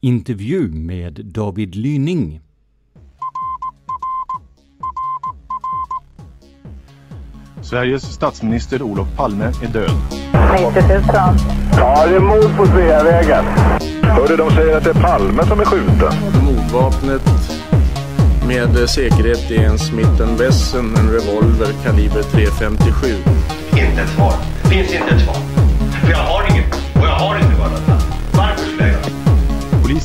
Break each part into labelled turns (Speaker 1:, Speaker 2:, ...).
Speaker 1: Intervju med David Lyning.
Speaker 2: Sveriges statsminister Olof Palme är död.
Speaker 3: 90 000.
Speaker 4: Ja, det är mord på Sveavägen. Hörde de säger att det är Palme som är skjuten.
Speaker 5: Mordvapnet med säkerhet är en Smith Wesson, en revolver kaliber .357.
Speaker 6: Inte ett svar. Finns inte ett svar.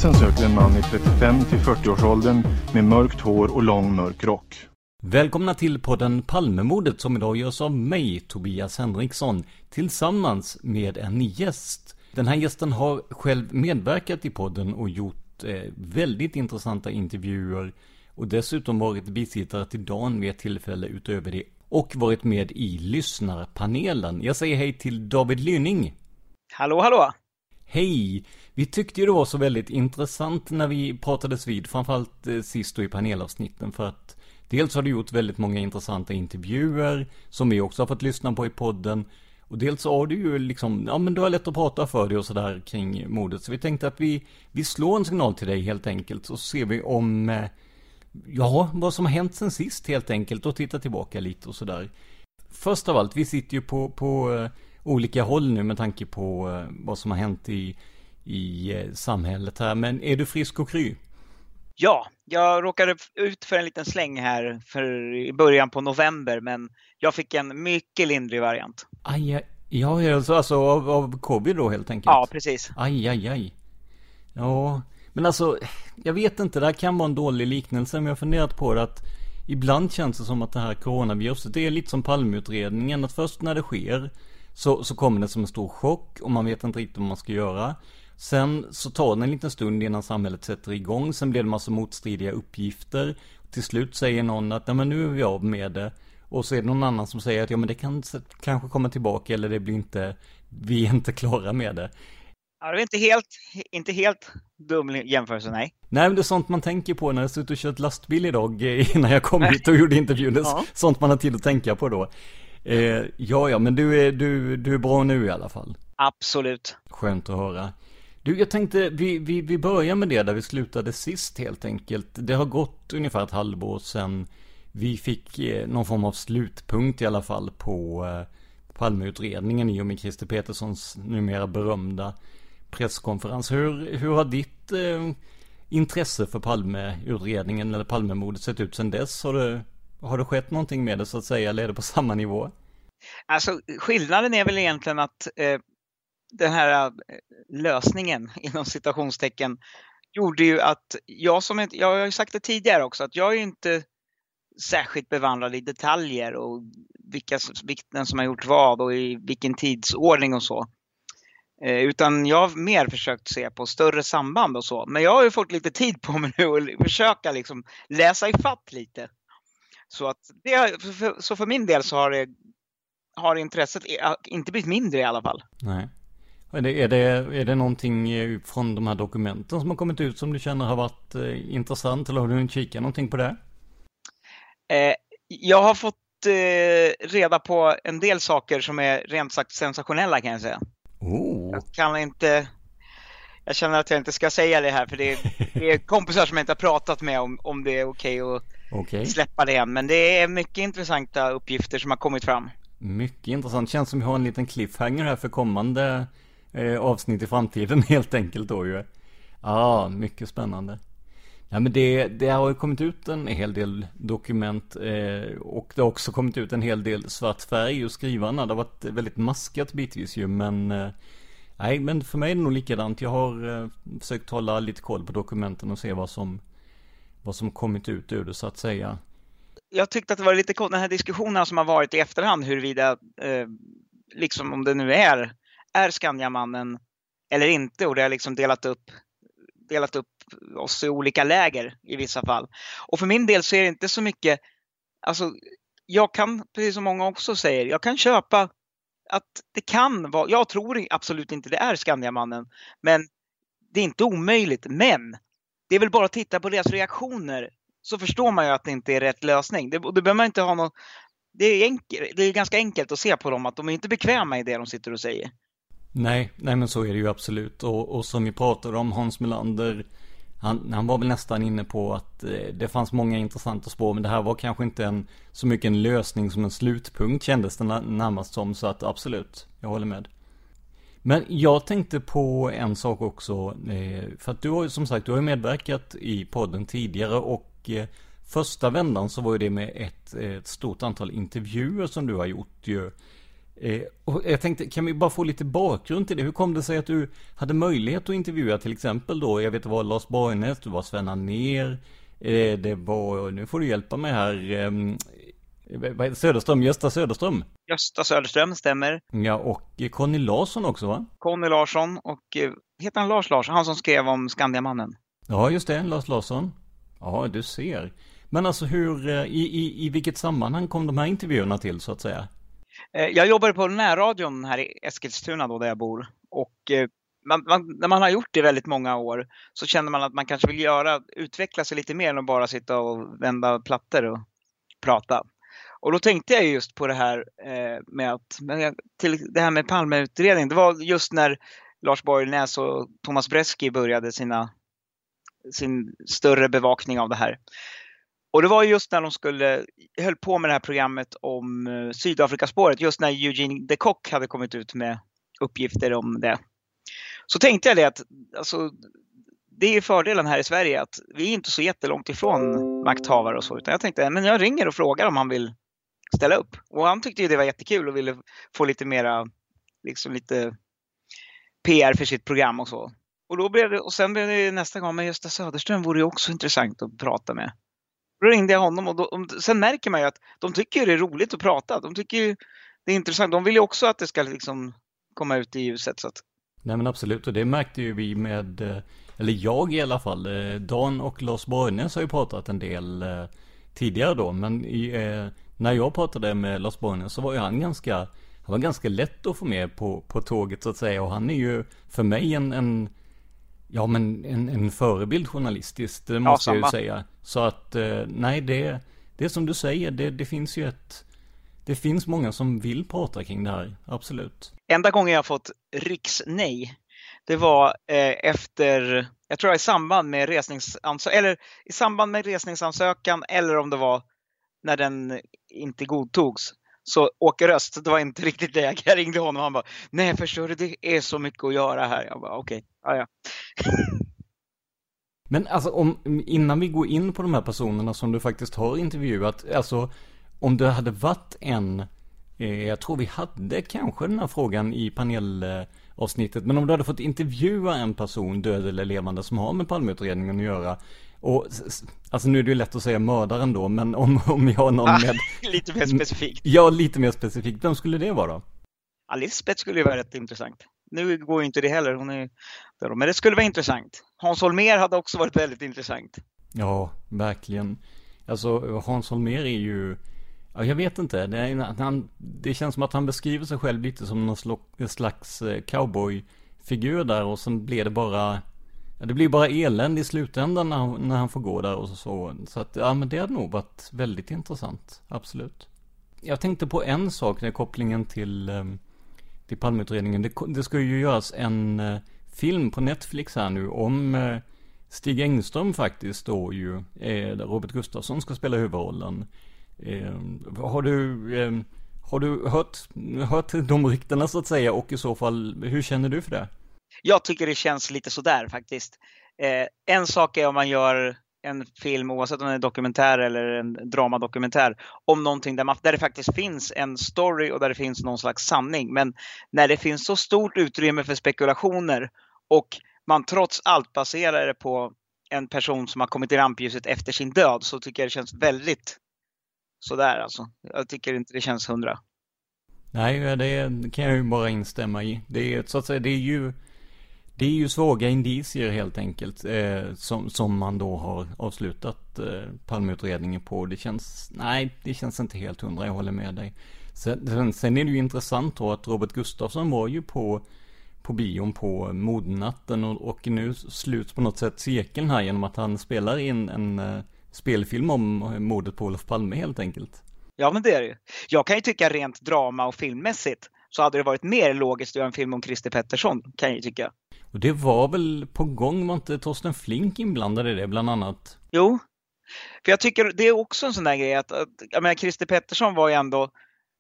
Speaker 2: Polisen söker en man i 35 till 40-årsåldern med mörkt hår och lång mörk rock.
Speaker 1: Välkomna till podden Palmemordet som idag görs av mig, Tobias Henriksson, tillsammans med en gäst. Den här gästen har själv medverkat i podden och gjort eh, väldigt intressanta intervjuer och dessutom varit bisittare till Dan vid ett tillfälle utöver det och varit med i lyssnarpanelen. Jag säger hej till David Lynning.
Speaker 7: Hallå, hallå!
Speaker 1: Hej! Vi tyckte ju det var så väldigt intressant när vi pratades vid, framförallt eh, sist då i panelavsnitten för att Dels har du gjort väldigt många intressanta intervjuer som vi också har fått lyssna på i podden. Och dels har du ju liksom, ja men du har lätt att prata för dig och sådär kring modet, Så vi tänkte att vi, vi slår en signal till dig helt enkelt. Så ser vi om, eh, ja, vad som har hänt sen sist helt enkelt. Och tittar tillbaka lite och sådär. Först av allt, vi sitter ju på, på eh, olika håll nu med tanke på vad som har hänt i, i uh, samhället här. Men är du frisk och kry?
Speaker 7: Ja, jag råkade ut för en liten släng här för i början på november, men jag fick en mycket lindrig variant.
Speaker 1: Aj, aj. Ja, alltså, alltså av, av covid då helt enkelt?
Speaker 7: Ja, precis.
Speaker 1: Aj, aj, aj. Ja, men alltså, jag vet inte, det här kan vara en dålig liknelse, men jag har funderat på det att ibland känns det som att det här coronaviruset, det är lite som palmutredningen, att först när det sker så, så kommer det som en stor chock och man vet inte riktigt vad man ska göra. Sen så tar det en liten stund innan samhället sätter igång. Sen blir det massa motstridiga uppgifter. Till slut säger någon att men nu är vi av med det. Och så är det någon annan som säger att ja men det kan kanske komma tillbaka eller det blir inte, vi är inte klara med det.
Speaker 7: Ja, det är inte helt, inte helt dum jämförelse, nej.
Speaker 1: Nej, men det är sånt man tänker på när jag suttit och kört lastbil idag innan jag kom hit och gjorde intervjun. ja. Sånt man har tid att tänka på då. Eh, ja, ja, men du är, du, du är bra nu i alla fall.
Speaker 7: Absolut.
Speaker 1: Skönt att höra. Du, jag tänkte, vi, vi, vi börjar med det där vi slutade sist helt enkelt. Det har gått ungefär ett halvår sedan vi fick eh, någon form av slutpunkt i alla fall på eh, Palmeutredningen i och med Christer Peterssons numera berömda presskonferens. Hur, hur har ditt eh, intresse för Palmeutredningen eller Palmemordet sett ut sedan dess? Har det, har det skett någonting med det så att säga, eller är det på samma nivå?
Speaker 7: Alltså skillnaden är väl egentligen att eh, den här eh, lösningen inom citationstecken gjorde ju att jag som jag har ju sagt det tidigare också, att jag är inte särskilt bevandrad i detaljer och vilka vittnen som har gjort vad och i vilken tidsordning och så. Eh, utan jag har mer försökt se på större samband och så. Men jag har ju fått lite tid på mig nu att försöka liksom läsa ifatt lite. Så, att det, så för min del så har det har intresset eh, inte blivit mindre i alla fall.
Speaker 1: Nej. Är det, är, det, är det någonting från de här dokumenten som har kommit ut som du känner har varit eh, intressant eller har du kikat någonting på det?
Speaker 7: Eh, jag har fått eh, reda på en del saker som är rent sagt sensationella kan jag säga.
Speaker 1: Oh.
Speaker 7: Jag kan inte jag känner att jag inte ska säga det här för det är, det är kompisar som jag inte har pratat med om, om det är okej okay att okay. släppa det än. Men det är mycket intressanta uppgifter som har kommit fram.
Speaker 1: Mycket intressant. Känns som vi har en liten cliffhanger här för kommande eh, avsnitt i framtiden helt enkelt då ju. Ja, ah, mycket spännande. Ja men det, det har ju kommit ut en hel del dokument eh, och det har också kommit ut en hel del svart färg och skrivarna. Det har varit väldigt maskat bitvis ju men eh, Nej men för mig är det nog likadant. Jag har eh, försökt hålla lite koll på dokumenten och se vad som vad som kommit ut ur det så att säga.
Speaker 7: Jag tyckte att det var lite coolt den här diskussionen som har varit i efterhand huruvida eh, liksom om det nu är är Skandiamannen eller inte och det har liksom delat upp delat upp oss i olika läger i vissa fall. Och för min del så är det inte så mycket, alltså jag kan, precis som många också säger, jag kan köpa att det kan vara, jag tror absolut inte det är Skandiamannen, men det är inte omöjligt. Men det är väl bara att titta på deras reaktioner så förstår man ju att det inte är rätt lösning. Det, det behöver man inte ha något, det är, enkel, det är ganska enkelt att se på dem att de är inte bekväma i det de sitter och säger.
Speaker 1: Nej, nej men så är det ju absolut. Och, och som vi pratade om, Hans Melander, han, han var väl nästan inne på att eh, det fanns många intressanta spår, men det här var kanske inte en, så mycket en lösning som en slutpunkt kändes det närmast som, så att absolut, jag håller med. Men jag tänkte på en sak också, eh, för att du har ju som sagt, du har ju medverkat i podden tidigare och eh, första vändan så var ju det med ett, ett stort antal intervjuer som du har gjort ju. Eh, och jag tänkte, kan vi bara få lite bakgrund till det? Hur kom det sig att du hade möjlighet att intervjua till exempel då, jag vet det var Lars Borgnäs, du var Sven Anér, eh, det var, nu får du hjälpa mig här, ehm, heter Söderström, Gösta Söderström?
Speaker 7: Gösta Söderström, stämmer.
Speaker 1: Ja, och Conny Larsson också va?
Speaker 7: Conny Larsson och, eh, heter han Lars Larsson? Han som skrev om Skandiamannen.
Speaker 1: Ja, just det, Lars Larsson. Ja, du ser. Men alltså hur, i, i, i vilket sammanhang kom de här intervjuerna till så att säga?
Speaker 7: Eh, jag jobbade på närradion här i Eskilstuna då där jag bor. Och eh, man, man, när man har gjort det väldigt många år så känner man att man kanske vill göra, utveckla sig lite mer än att bara sitta och vända plattor och prata. Och då tänkte jag just på det här eh, med att, till det här med Palmeutredningen. Det var just när Lars Borgnäs och Thomas Breski började sina, sin större bevakning av det här. Och det var just när de skulle, höll på med det här programmet om eh, Sydafrikaspåret, just när Eugene de Kock hade kommit ut med uppgifter om det. Så tänkte jag det att alltså, det är fördelen här i Sverige att vi är inte så jättelångt ifrån makthavare och så. Utan jag tänkte men jag ringer och frågar om han vill ställa upp. Och han tyckte det var jättekul och ville få lite mera, liksom lite PR för sitt program och så. Och, då blev det, och sen blev det nästa gång, men Gösta Söderström vore ju också intressant att prata med. Då ringde jag honom och då, sen märker man ju att de tycker det är roligt att prata. De tycker det är intressant. De vill ju också att det ska liksom komma ut i ljuset. Så att...
Speaker 1: Nej men absolut och det märkte ju vi med, eh, eller jag i alla fall, eh, Dan och Lars Borgnäs har ju pratat en del eh, tidigare då. Men i, när jag pratade med Lars Borgnäs så var ju han ganska, han var ganska lätt att få med på, på tåget så att säga. Och han är ju för mig en, en Ja men en, en förebild journalistiskt, det måste ja, jag ju säga. Så att, eh, nej det, det är som du säger, det, det finns ju ett, det finns många som vill prata kring det här, absolut.
Speaker 7: Enda gången jag fått riksnej, det var eh, efter, jag tror det var i samband med resningsansökan, eller i samband med resningsansökan eller om det var när den inte godtogs. Så Åke Röst, det var inte riktigt det. Jag ringde honom och han bara, nej förstår du, det är så mycket att göra här. Jag bara, okej, okay. ja.
Speaker 1: Men alltså om, innan vi går in på de här personerna som du faktiskt har intervjuat, alltså om det hade varit en, eh, jag tror vi hade kanske den här frågan i panelavsnittet, men om du hade fått intervjua en person, död eller levande, som har med Palmeutredningen att göra, och alltså nu är det ju lätt att säga mördaren då, men om, om jag har någon ah, med...
Speaker 7: lite mer specifikt.
Speaker 1: Ja, lite mer specifikt. Vem skulle det vara då?
Speaker 7: Ja, Lisbeth skulle ju vara rätt intressant. Nu går ju inte det heller, hon är men det skulle vara intressant. Hans Holmér hade också varit väldigt intressant.
Speaker 1: Ja, verkligen. Alltså Hans Holmér är ju Ja, jag vet inte. Det, är, han, det känns som att han beskriver sig själv lite som någon slags eh, cowboyfigur där och sen blir det bara Ja, det blir bara elände i slutändan när han, när han får gå där och så. Så att, ja men det hade nog varit väldigt intressant. Absolut. Jag tänkte på en sak, när kopplingen till, ehm, till Palmeutredningen. Det, det ska ju göras en eh, film på Netflix här nu om eh, Stig Engström faktiskt då ju, eh, där Robert Gustafsson ska spela huvudrollen. Ehm, har du, ehm, har du hört, hört de ryktena så att säga och i så fall, hur känner du för det?
Speaker 7: Jag tycker det känns lite sådär faktiskt. Eh, en sak är om man gör en film, oavsett om det är en dokumentär eller en dramadokumentär, om någonting där, man, där det faktiskt finns en story och där det finns någon slags sanning. Men när det finns så stort utrymme för spekulationer och man trots allt baserar det på en person som har kommit i rampljuset efter sin död så tycker jag det känns väldigt sådär alltså. Jag tycker inte det känns hundra.
Speaker 1: Nej, det kan jag ju bara instämma i. Det är så att säga, det är ju det är ju svaga indicier helt enkelt eh, som, som man då har avslutat eh, Palmeutredningen på. Det känns, nej, det känns inte helt hundra, jag håller med dig. Sen, sen är det ju intressant då att Robert Gustafsson var ju på, på bion på modnatten och, och nu sluts på något sätt cirkeln här genom att han spelar in en uh, spelfilm om eh, mordet på Olof Palme helt enkelt.
Speaker 7: Ja, men det är det ju. Jag kan ju tycka rent drama och filmmässigt så hade det varit mer logiskt att göra en film om Christer Pettersson, kan jag ju tycka.
Speaker 1: Och det var väl på gång, var inte Torsten Flink inblandad i det bland annat?
Speaker 7: Jo. För jag tycker det är också en sån där grej att, att jag menar Christer Pettersson var ju ändå,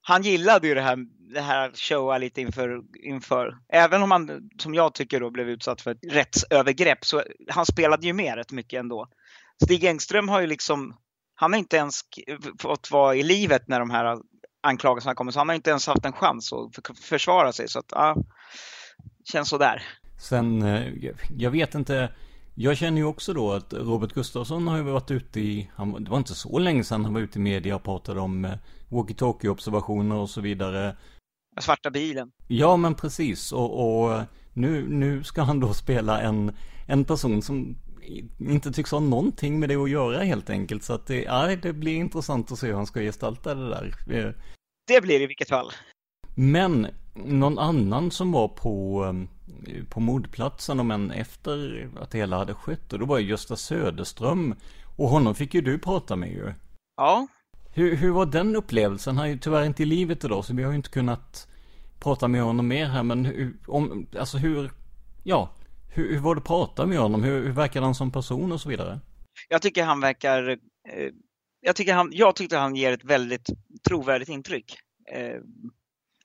Speaker 7: han gillade ju det här, det här showa lite inför, inför, även om han som jag tycker då blev utsatt för ett rättsövergrepp så han spelade ju med rätt mycket ändå. Stig Engström har ju liksom, han har inte ens fått vara i livet när de här anklagelserna kommer, så han har inte ens haft en chans att försvara sig. Så att, ja, känns sådär.
Speaker 1: Sen, eh, jag vet inte. Jag känner ju också då att Robert Gustafsson har ju varit ute i, han, det var inte så länge sedan han var ute i media och pratade om eh, walkie-talkie-observationer och så vidare.
Speaker 7: Svarta bilen.
Speaker 1: Ja, men precis. Och, och, nu, nu ska han då spela en, en person som inte tycks ha någonting med det att göra helt enkelt. Så att det, ja, det blir intressant att se hur han ska gestalta det där. Eh,
Speaker 7: det blir det i vilket fall.
Speaker 1: Men någon annan som var på, eh, på mordplatsen, om än efter att det hela hade skett, och då var ju Gösta Söderström. Och honom fick ju du prata med ju.
Speaker 7: Ja.
Speaker 1: Hur, hur var den upplevelsen? Han är ju tyvärr inte i livet idag, så vi har ju inte kunnat prata med honom mer här. Men hur, om, alltså hur, ja, hur, hur var det att prata med honom? Hur, hur verkar han som person och så vidare?
Speaker 7: Jag tycker han verkar, eh, jag, tycker han, jag tyckte han ger ett väldigt trovärdigt intryck. Eh,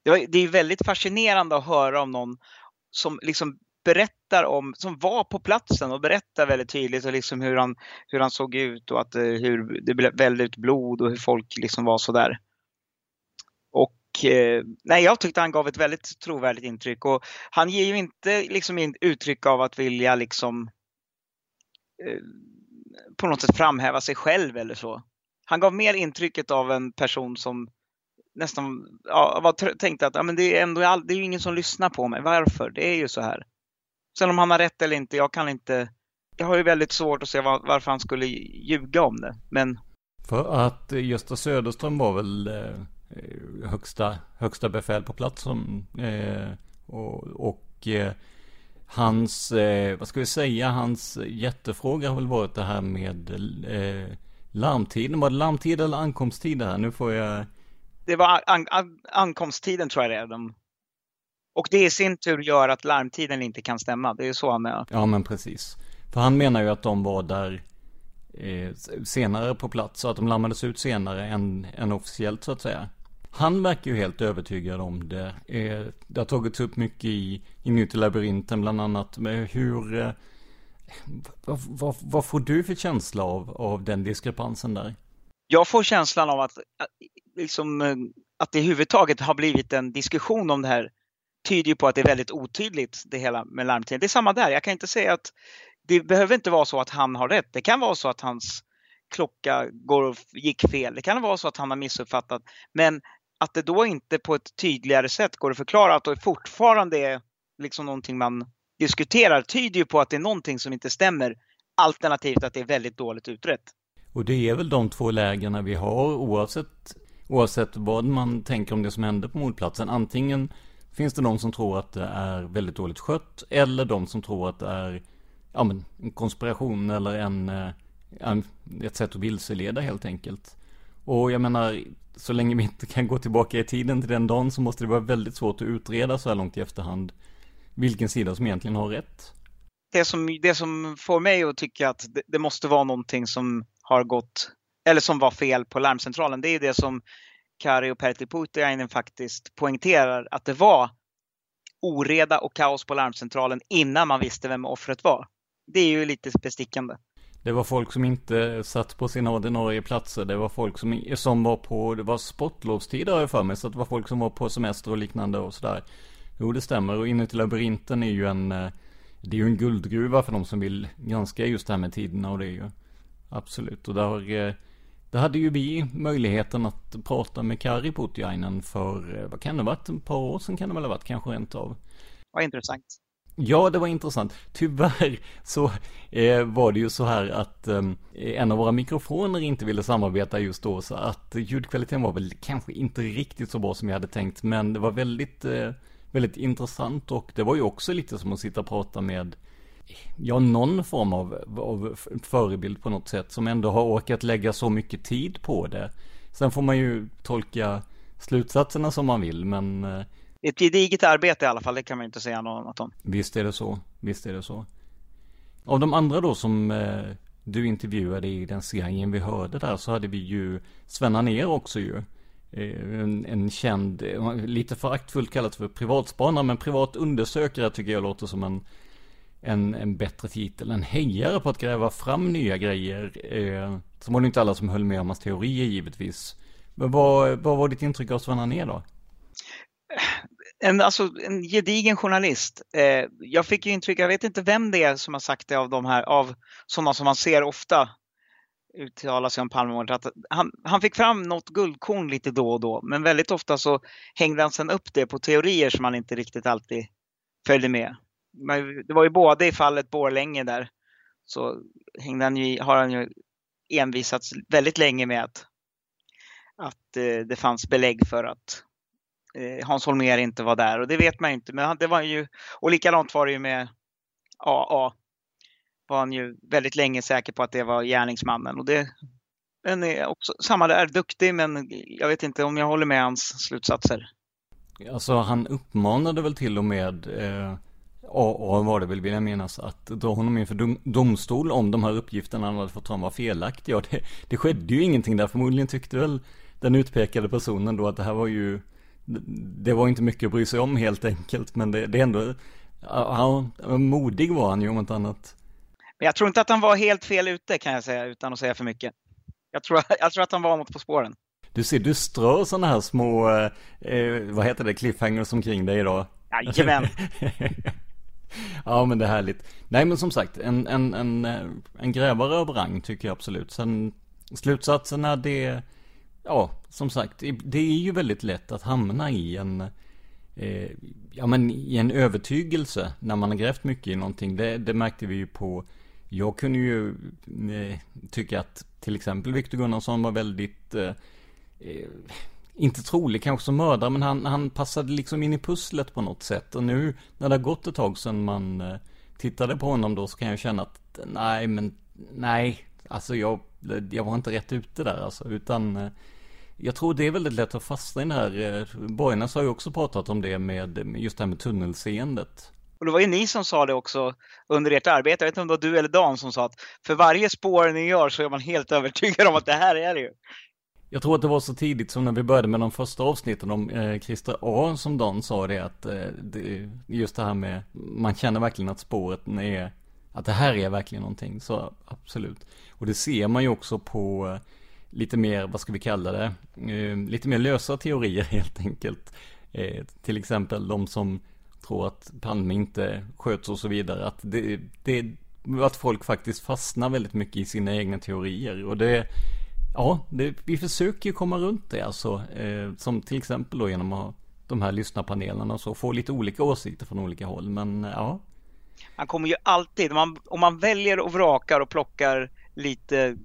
Speaker 7: det, var, det är väldigt fascinerande att höra om någon som liksom berättar om, som var på platsen och berättar väldigt tydligt och liksom hur, han, hur han såg ut och att eh, hur det vällde ut blod och hur folk liksom var sådär. Och eh, nej, jag tyckte han gav ett väldigt trovärdigt intryck och han ger ju inte liksom uttryck av att vilja liksom eh, på något sätt framhäva sig själv eller så. Han gav mer intrycket av en person som nästan ja, var, tänkte att ja, men det är ändå all, det är ingen som lyssnar på mig. Varför? Det är ju så här. Sen om han har rätt eller inte, jag kan inte. Jag har ju väldigt svårt att se var, varför han skulle ljuga om det. Men.
Speaker 1: För att Gösta Söderström var väl eh, högsta, högsta befäl på plats som, eh, och, och eh, hans, eh, vad ska vi säga, hans jättefråga har väl varit det här med eh, larmtiden. Var det larmtid eller ankomsttid det här? Nu får jag
Speaker 7: det var an, an, ankomsttiden tror jag det är. De, och det i sin tur gör att larmtiden inte kan stämma. Det är så han menar.
Speaker 1: Ja, men precis. För han menar ju att de var där eh, senare på plats. Så att de larmades ut senare än, än officiellt så att säga. Han verkar ju helt övertygad om det. Eh, det har tagits upp mycket i, i Nytt labyrinten bland annat. Med hur... Eh, vad, vad, vad, får du för känsla av, av den diskrepansen där?
Speaker 7: Jag får känslan av att liksom, eh, att det överhuvudtaget har blivit en diskussion om det här tyder ju på att det är väldigt otydligt det hela med larmtiden. Det är samma där. Jag kan inte säga att det behöver inte vara så att han har rätt. Det kan vara så att hans klocka går och gick fel. Det kan vara så att han har missuppfattat. Men att det då inte på ett tydligare sätt går att förklara att det fortfarande är liksom någonting man diskuterar tyder ju på att det är någonting som inte stämmer. Alternativt att det är väldigt dåligt utrett.
Speaker 1: Och det är väl de två lägena vi har oavsett Oavsett vad man tänker om det som hände på mordplatsen. Antingen finns det de som tror att det är väldigt dåligt skött. Eller de som tror att det är ja, men, en konspiration eller en, eh, en, ett sätt att vilseleda helt enkelt. Och jag menar, så länge vi inte kan gå tillbaka i tiden till den dagen så måste det vara väldigt svårt att utreda så här långt i efterhand vilken sida som egentligen har rätt.
Speaker 7: Det som, det som får mig att tycka att det, det måste vara någonting som har gått, eller som var fel på larmcentralen, det är det som Kari och Pertti Putiainen faktiskt poängterar att det var oreda och kaos på larmcentralen innan man visste vem offret var. Det är ju lite bestickande.
Speaker 1: Det var folk som inte satt på sina ordinarie platser. Det var folk som, som var på, det var sportlovstider har jag för mig. Så det var folk som var på semester och liknande och sådär. Jo, det stämmer. Och inuti labyrinten är ju en, det är ju en guldgruva för de som vill granska just det här med tiderna och det är ju absolut. Och där, har där hade ju vi möjligheten att prata med Kari Putiainen för, eh, vad kan det ha varit, ett par år sedan kan det väl ha varit kanske rent av.
Speaker 7: Vad intressant.
Speaker 1: Ja, det var intressant. Tyvärr så eh, var det ju så här att eh, en av våra mikrofoner inte ville samarbeta just då, så att ljudkvaliteten var väl kanske inte riktigt så bra som jag hade tänkt, men det var väldigt, eh, väldigt intressant och det var ju också lite som att sitta och prata med ja, någon form av, av förebild på något sätt som ändå har orkat lägga så mycket tid på det. Sen får man ju tolka slutsatserna som man vill, men eh,
Speaker 7: ett gediget arbete i alla fall, det kan man inte säga något om.
Speaker 1: Visst är det så, visst är det så. Av de andra då som eh, du intervjuade i den serien vi hörde där så hade vi ju Sven Anér också ju. Eh, en, en, känd, lite föraktfullt kallat för privatspanare, men privat undersökare tycker jag låter som en, en, en bättre titel. En hejare på att gräva fram nya grejer. Eh, så var det inte alla som höll med om hans teorier givetvis. Men vad, vad var ditt intryck av Sven Anér då?
Speaker 7: en, alltså, en gedigen journalist. Eh, jag fick ju intryck, jag vet inte vem det är som har sagt det av de här, av sådana som man ser ofta uttala sig om Palmemordet. Att han, han fick fram något guldkorn lite då och då, men väldigt ofta så hängde han sen upp det på teorier som han inte riktigt alltid följde med. Det var ju både i fallet Borlänge där, så hängde han ju, har han ju envisats väldigt länge med att, att eh, det fanns belägg för att Eh, Hans Holmér inte var där och det vet man ju inte. Men det var ju, och likadant var det ju med AA. Var han ju väldigt länge säker på att det var gärningsmannen. Och det, den är eh, också, samma där, duktig men jag vet inte om jag håller med hans slutsatser.
Speaker 1: Alltså han uppmanade väl till och med eh, AA var det väl vill jag minnas att dra honom inför dom, domstol om de här uppgifterna han hade fått fram var felaktiga. det, det skedde ju ingenting där. Förmodligen tyckte väl den utpekade personen då att det här var ju det var inte mycket att bry sig om helt enkelt. Men det, det är ändå, ja, modig var han ju om inte annat.
Speaker 7: Men jag tror inte att han var helt fel ute kan jag säga utan att säga för mycket. Jag tror, jag tror att han var något på spåren.
Speaker 1: Du ser, du strör sådana här små, eh, vad heter det, cliffhangers omkring dig idag.
Speaker 7: Jajamän.
Speaker 1: ja men det är härligt. Nej men som sagt, en, en, en, eh, en grävare av rang tycker jag absolut. Sen slutsatserna det ja, som sagt, det är ju väldigt lätt att hamna i en, eh, ja men i en övertygelse när man har grävt mycket i någonting. Det, det märkte vi ju på, jag kunde ju eh, tycka att till exempel Viktor Gunnarsson var väldigt, eh, eh, inte trolig kanske som mördare, men han, han passade liksom in i pusslet på något sätt. Och nu när det har gått ett tag sedan man eh, tittade på honom då så kan jag känna att nej, men nej, alltså jag, jag var inte rätt ute där alltså, utan eh, jag tror det är väldigt lätt att fastna i den här, eh, Borgnäs Borgarnas har ju också pratat om det med just det här med tunnelseendet.
Speaker 7: Och det var ju ni som sa det också under ert arbete. Jag vet inte om det var du eller Dan som sa att för varje spår ni gör så är man helt övertygad om att det här är det ju.
Speaker 1: Jag tror att det var så tidigt som när vi började med de första avsnitten om eh, Christer A som Dan sa det att eh, det, just det här med man känner verkligen att spåret är att det här är verkligen någonting så absolut. Och det ser man ju också på eh, lite mer, vad ska vi kalla det, eh, lite mer lösa teorier helt enkelt. Eh, till exempel de som tror att Palme inte sköts och så vidare. Att, det, det, att folk faktiskt fastnar väldigt mycket i sina egna teorier. Och det, ja, det, vi försöker ju komma runt det alltså. Eh, som till exempel då genom att ha de här lyssnarpanelerna och så. Få lite olika åsikter från olika håll. Men ja.
Speaker 7: Man kommer ju alltid, om man, om man väljer och vrakar och plockar lite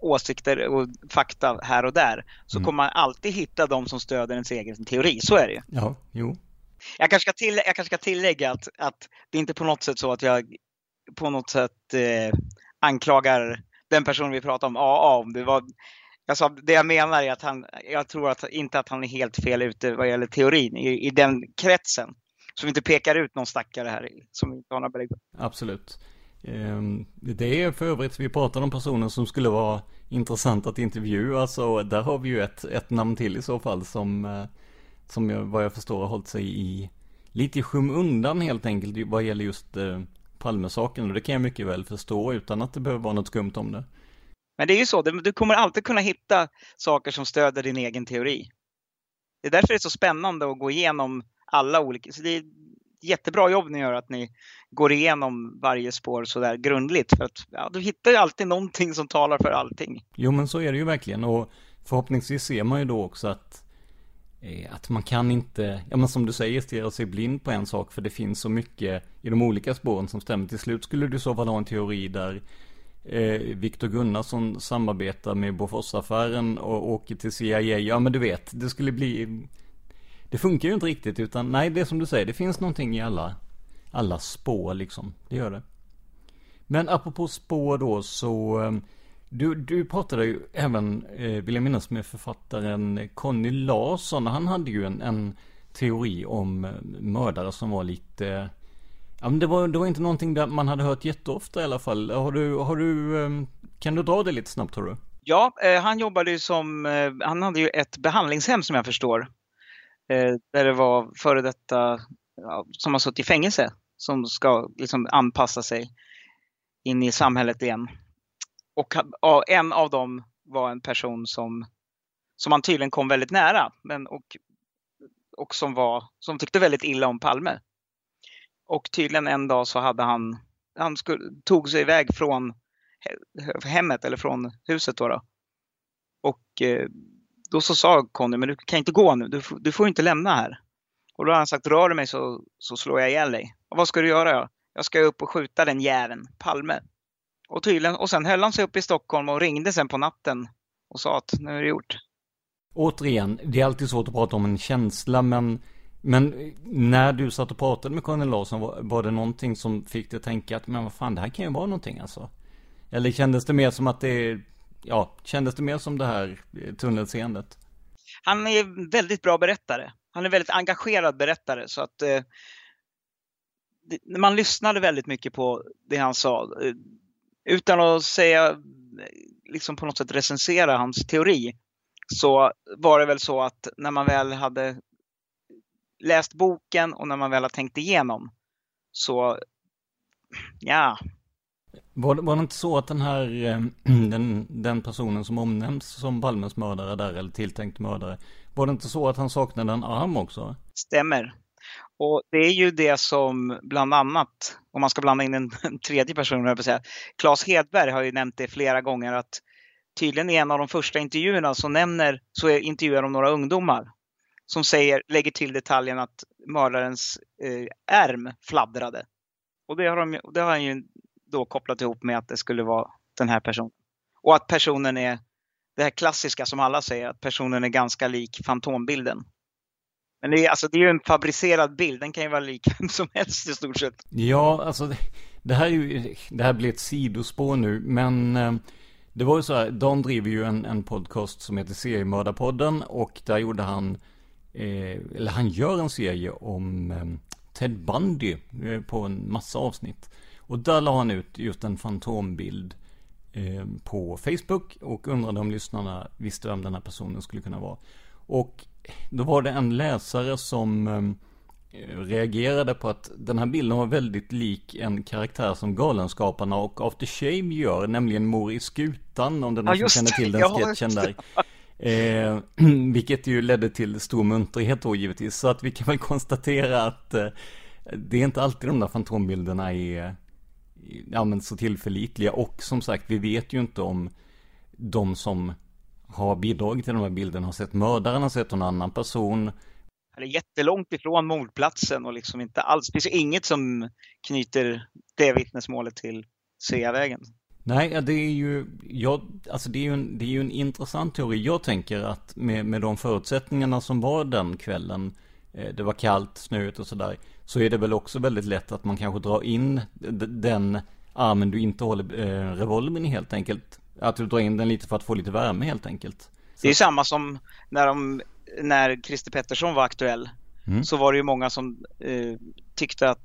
Speaker 7: åsikter och fakta här och där så
Speaker 1: Mm.
Speaker 7: kommer man alltid hitta de som stöder ens egen teori. Så är det ju.
Speaker 1: Ja, jo.
Speaker 7: Jag kanske ska, till, jag kanske ska tillägga att, att det är inte på något sätt så att jag på något sätt eh, anklagar den person vi pratar om AA om det var jag sa, det jag menar är att han, jag tror att, inte att han är helt fel ute vad gäller teorin i, i den kretsen. Så vi inte pekar ut någon stackare här som inte har några belägg.
Speaker 1: Absolut. Ehm, det är för övrigt, vi pratar om personer som skulle vara intressant att intervjua, så där har vi ju ett, ett namn till i så fall som, eh, som jag, vad jag förstår har hållit sig i lite i skymundan helt enkelt vad gäller just eh, Palmesaken. Och det kan jag mycket väl förstå utan att det behöver vara något skumt om det.
Speaker 7: Men det är ju så, du kommer alltid kunna hitta saker som stöder din egen teori. Det är därför det är så spännande att gå igenom alla olika, så det är jättebra jobb ni gör att ni går igenom varje spår sådär grundligt. För att ja, du hittar ju alltid någonting som talar för allting.
Speaker 1: Jo men så är det ju verkligen och förhoppningsvis ser man ju då också att Eh, att man kan inte, ja men som du säger, stirra sig blind på en sak för det finns så mycket i de olika spåren som stämmer. Till slut skulle du så fall ha en teori där eh, Viktor Gunnarsson samarbetar med Boforsaffären och åker till CIA. Ja men du vet, det skulle bli Det funkar ju inte riktigt utan nej det är som du säger, det finns någonting i alla alla spår liksom. Det gör det. Men apropå spår då så eh, du, du pratade ju även, eh, vill jag minnas, med författaren Conny Larsson. Han hade ju en, en teori om eh, mördare som var lite... Eh, ja, men det var, det var inte någonting där man hade hört jätteofta i alla fall. Har du, har du, eh, kan du dra det lite snabbt tror du?
Speaker 7: Ja, eh, han jobbade ju som, eh, han hade ju ett behandlingshem som jag förstår. Eh, där det var före detta ja, som har suttit i fängelse som ska liksom anpassa sig in i samhället igen. Och en av dem var en person som, som han tydligen kom väldigt nära men, och, och som, var, som tyckte väldigt illa om Palme. Och tydligen en dag så hade han, han skulle, tog sig iväg från hemmet eller från huset då. då. Och eh, då så sa Conny, men du kan inte gå nu, du, får- du får inte lämna här. Och då har han sagt, rör du mig så, så slår jag ihjäl dig. Och vad ska du göra? Jag ska upp och skjuta den jäveln, Palme. Och tydligen, och sen höll han sig upp i Stockholm och ringde sen på natten och sa att nu är det gjort.
Speaker 1: Återigen, det är alltid svårt att prata om en känsla men men när du satt och pratade med Conny Larsson var, var det någonting som fick dig att tänka att men vad fan det här kan ju vara någonting alltså? Eller kändes det mer som att det, ja, kändes det mer som det här eh, tunnelseendet?
Speaker 7: Han är väldigt bra berättare. Han är väldigt engagerad berättare så att eh, man lyssnade väldigt mycket på det han sa. Utan att säga, liksom på något sätt recensera hans teori, så var det väl så att när man väl hade läst boken och när man väl har tänkt igenom så, ja,
Speaker 1: Var, det- var det inte så att den här, eh, den, den personen som omnämns som Palmes mördare där, eller tilltänkt mördare, var det inte så att han saknade en arm också?
Speaker 7: stämmer. Och det är ju det som bland annat, om man ska blanda in en, en tredje person, jag säga, Claes Hedberg har ju nämnt det flera gånger att tydligen i en av de första intervjuerna så nämner, så intervjuar de några ungdomar som säger, lägger till detaljen att mördarens eh, ärm fladdrade. Och det har, de, det har han ju då kopplat ihop med att det skulle vara den här personen. Och att personen är det här klassiska som alla säger, att personen är ganska lik fantombilden. Men det är, alltså, det är ju en fabricerad bild, den kan ju vara lik vem som helst i stort sett.
Speaker 1: Ja, alltså det, det här är ju, det här blir ett sidospår nu, men eh, det var ju så här, Dan driver ju en, en podcast som heter Seriemördarpodden och där gjorde han, eh, eller han gör en serie om eh, Ted Bundy eh, på en massa avsnitt. Och där la han ut just en fantombild eh, på Facebook och undrade om lyssnarna visste vem den här personen skulle kunna vara. Och då var det en läsare som eh, reagerade på att den här bilden var väldigt lik en karaktär som Galenskaparna och After Shame gör, nämligen Mor i skutan, om någon
Speaker 7: Ja,
Speaker 1: som känner till den sketchen där. Eh, vilket ju ledde till stor munterhet då givetvis. Så att vi kan väl konstatera att eh, det är inte alltid de där fantombilderna är ja, men så tillförlitliga. Och som sagt, vi vet ju inte om de som har bidragit till de här bilderna har sett mördaren, har sett någon annan person.
Speaker 7: Han är jättelångt ifrån mordplatsen och liksom inte alls, det finns inget som knyter det vittnesmålet till Sveavägen.
Speaker 1: Nej, det är ju, jag, alltså det är ju, en, det är ju en intressant teori. Jag tänker att med, med de förutsättningarna som var den kvällen, eh, det var kallt, snöigt och sådär, så är det väl också väldigt lätt att man kanske drar in den armen du inte håller eh, revolvern i helt enkelt. Att du drar in den lite för att få lite värme helt enkelt. Så.
Speaker 7: Det är samma som när, de, när Christer Pettersson var aktuell. Mm. Så var det ju många som eh, tyckte att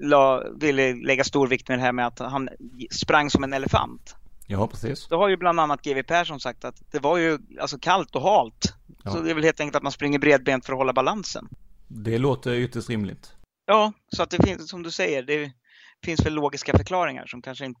Speaker 7: la, ville lägga stor vikt med det här med att han sprang som en elefant.
Speaker 1: Ja, precis.
Speaker 7: Då har ju bland annat GW Persson sagt att det var ju alltså kallt och halt. Ja. Så det är väl helt enkelt att man springer bredbent för att hålla balansen.
Speaker 1: Det låter ytterst rimligt.
Speaker 7: Ja, så att det finns, som du säger, det finns väl logiska förklaringar som kanske inte...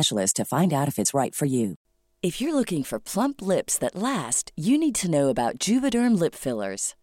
Speaker 3: specialist to find out if it's right for you. If you're looking for plump lips that last, you need to know about Juvederm lip fillers.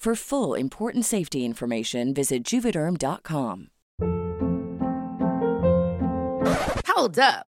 Speaker 3: For full important safety information, visit juvederm.com.
Speaker 8: Hold up.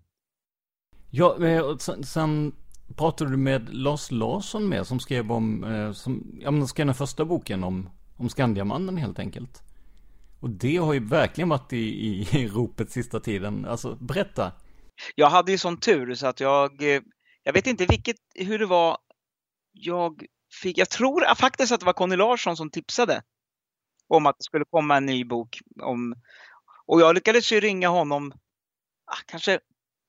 Speaker 1: Ja, sen, sen pratade du med Lars Larsson med som skrev om, eh, som, ja men skrev den första boken om, om Skandiamannen helt enkelt. Och det har ju verkligen varit i, i, i ropet sista tiden. Alltså, berätta.
Speaker 7: Jag hade ju sån tur så att jag eh, jag vet inte vilket, hur det var. Jag fick, jag tror faktiskt att det var Conny Larsson som tipsade om att det skulle komma en ny bok. Om, och jag lyckades ju ringa honom ah, kanske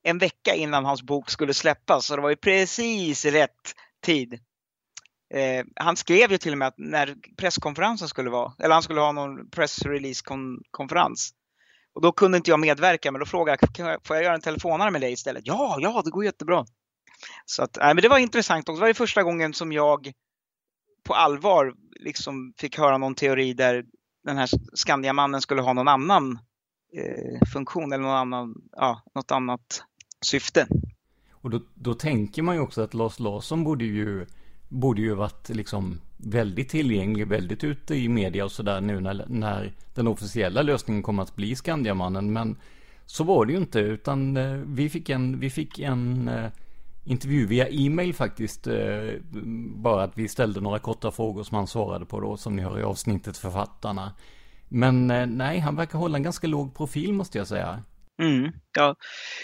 Speaker 7: en vecka innan hans bok skulle släppas. Så det var ju precis rätt tid. Eh, han skrev ju till och med att när presskonferensen skulle vara, eller han skulle ha någon pressrelease-konferens. Och då kunde inte jag medverka, men då frågade jag, får jag göra en telefonare med dig istället? Ja, ja, det går jättebra. Så att, nej, men det var intressant också. Det var ju första gången som jag på allvar liksom fick höra någon teori där den här Skandiamannen skulle ha någon annan eh, funktion eller någon annan, ja, något annat syfte.
Speaker 1: Och då, då tänker man ju också att Lars Larsson borde ju, borde ju varit liksom väldigt tillgänglig, väldigt ute i media och sådär nu när, när den officiella lösningen kommer att bli Skandiamannen. Men så var det ju inte, utan eh, vi fick en, vi fick en eh, intervju via e-mail faktiskt. Eh, bara att vi ställde några korta frågor som han svarade på då, som ni hör i avsnittet Författarna. Men nej, han verkar hålla en ganska låg profil måste jag säga.
Speaker 7: Mm, ja.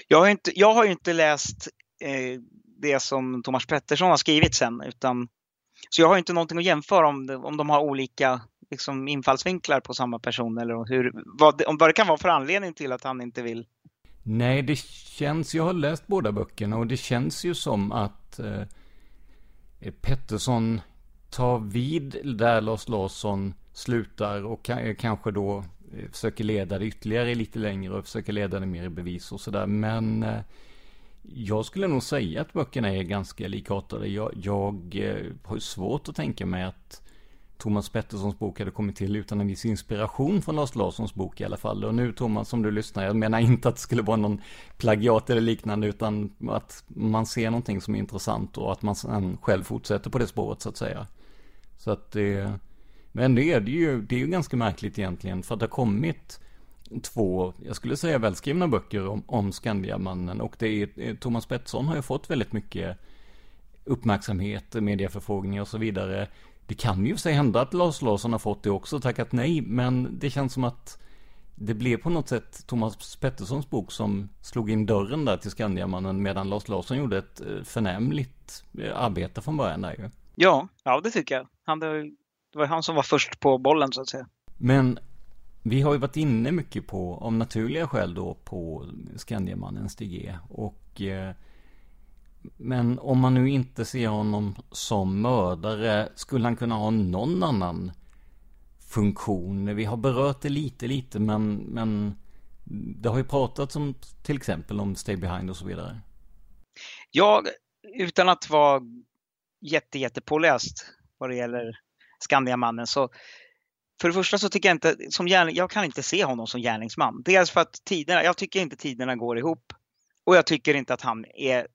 Speaker 7: jag, har inte, jag har ju inte läst eh, det som Thomas Pettersson har skrivit sen. Utan, så jag har inte någonting att jämföra om, det, om de har olika liksom, infallsvinklar på samma person eller hur, vad, om vad det kan vara för anledning till att han inte vill.
Speaker 1: Nej, det känns, jag har läst båda böckerna och det känns ju som att eh, Pettersson tar vid där Lars Larsson slutar och kanske då Eh, försöker leda det ytterligare lite längre och försöker leda det mer i bevis och sådär. Men eh, jag skulle nog säga att böckerna är ganska likartade. Jag, jag eh, har svårt att tänka mig att Thomas Petterssons bok hade kommit till utan en viss inspiration från Lars Larssons bok i alla fall. Och nu Thomas, som du lyssnar, jag menar inte att det skulle vara någon plagiat eller liknande, utan att man ser någonting som är intressant och att man sen själv fortsätter på det spåret så att säga. Så att det, men det är det ju, det är ju ganska märkligt egentligen, för att det har kommit två, jag skulle säga välskrivna böcker om, om Skandiamannen och det är, eh, Thomas Pettersson har ju fått väldigt mycket uppmärksamhet, medieförfrågningar och så vidare. Det kan ju sig hända att Lars Larsson har fått det också och tackat nej, men det känns som att det blev på något sätt Thomas Petterssons bok som slog in dörren där till Skandiamannen medan Lars Larsson gjorde ett eh, förnämligt eh, arbete från början där ju.
Speaker 7: Ja, ja det tycker jag. Han, det var han som var först på bollen så att säga.
Speaker 1: Men vi har ju varit inne mycket på, av naturliga skäl då, på Skandiamannen Stig E. Och eh, men om man nu inte ser honom som mördare, skulle han kunna ha någon annan funktion? Vi har berört det lite, lite, men, men det har ju pratats om till exempel om Stay Behind och så vidare.
Speaker 7: Ja, utan att vara jätte, jättepåläst vad det gäller Skandiamannen så för det första så tycker jag inte, som gärning, jag kan inte se honom som gärningsman. Dels för att tiderna, jag tycker inte tiderna går ihop. Och jag tycker inte att han är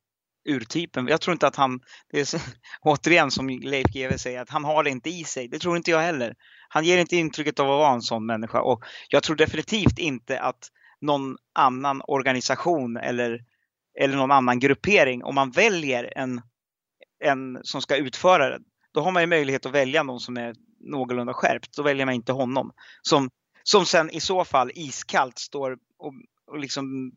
Speaker 7: urtypen. Jag tror inte att han, det är så, återigen som Leif GW säger, att han har det inte i sig. Det tror inte jag heller. Han ger inte intrycket av att vara en sån människa och jag tror definitivt inte att någon annan organisation eller, eller någon annan gruppering, om man väljer en, en som ska utföra det, då har man ju möjlighet att välja någon som är någorlunda skärpt. Då väljer man inte honom. Som, som sen i så fall iskallt står och, och liksom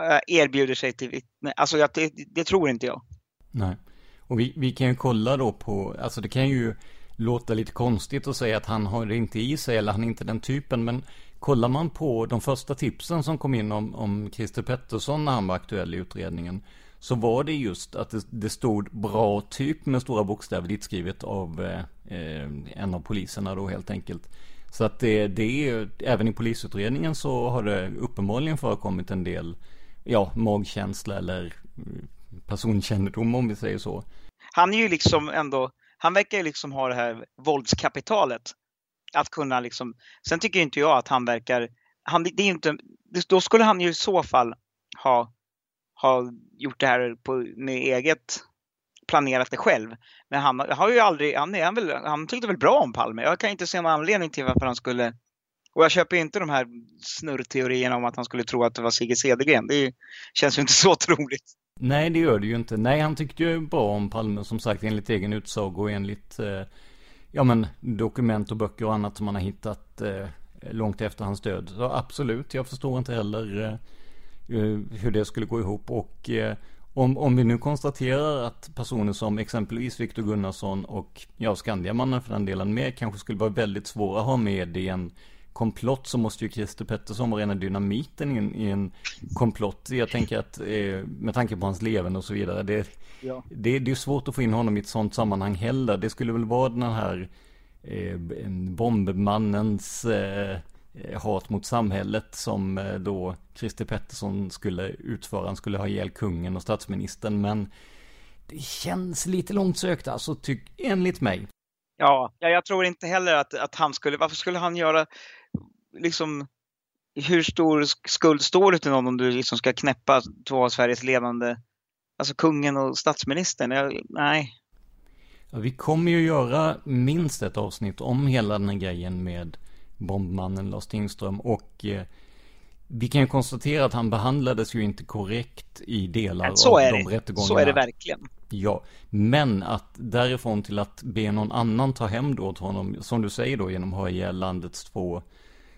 Speaker 7: eh, erbjuder sig till vittne. Alltså jag, det, det, tror inte jag.
Speaker 1: Nej. Och vi, vi kan ju kolla då på, alltså det kan ju låta lite konstigt att säga att han har det inte i sig eller han är inte den typen. Men kollar man på de första tipsen som kom in om, om Christer Pettersson när han var aktuell i utredningen. Så var det just att det, det stod bra typ med stora bokstäver ditskrivet av eh, eh en av poliserna då helt enkelt. Så att det, det är, även i polisutredningen så har det uppenbarligen förekommit en del ja, magkänsla eller eh, personkännedom om vi säger så.
Speaker 7: Han är ju liksom ändå, han verkar ju liksom ha det här våldskapitalet. Att kunna liksom, sen tycker inte jag att han verkar, han, det är inte, då skulle han ju i så fall ha, ha gjort det här på, med eget planerat det själv. Men han har ju aldrig, han, är, han, väl, han tyckte väl bra om Palme. Jag kan inte se någon anledning till varför han skulle och jag köper inte de här snurrteorierna om att han skulle tro att det var Sigge Cedergren. Det känns ju inte så troligt.
Speaker 1: Nej, det gör det ju inte. Nej, han tyckte ju bra om Palme som sagt enligt egen utsago och enligt eh, ja, men, dokument och böcker och annat som man har hittat eh, långt efter hans död. Så absolut, jag förstår inte heller eh hur det skulle gå ihop. Och eh, om, om vi nu konstaterar att personer som exempelvis Viktor Gunnarsson och ja, Skandiamannen för den delen med kanske skulle vara väldigt svåra att ha med i en komplott så måste ju Christer Pettersson vara rena dynamiten i en, i en komplott. Jag tänker att eh, med tanke på hans levande och så vidare. Det, ja. det, det är svårt att få in honom i ett sånt sammanhang heller. Det skulle väl vara den här eh, bombmannens eh, hat mot samhället som eh, då Christer Pettersson skulle utföra. Han skulle ha ihjäl kungen och statsministern. Men det känns lite långt sökt alltså, tyck, enligt mig.
Speaker 7: Ja, jag tror inte heller att, att han skulle, varför skulle han göra, liksom, hur stor skuld står det till någon om du liksom ska knäppa två av Sveriges ledande, alltså kungen och statsministern? Jag, nej.
Speaker 1: Ja, vi kommer ju göra minst ett avsnitt om hela den här grejen med bombmannen Lars Tingström och eh, vi kan ju konstatera att han behandlades ju inte korrekt i delar av
Speaker 7: de
Speaker 1: rättegångarna.
Speaker 7: Så är det verkligen.
Speaker 1: Ja, men att därifrån till att be någon annan ta hem då åt honom, som du säger då genom att ha ihjäl landets två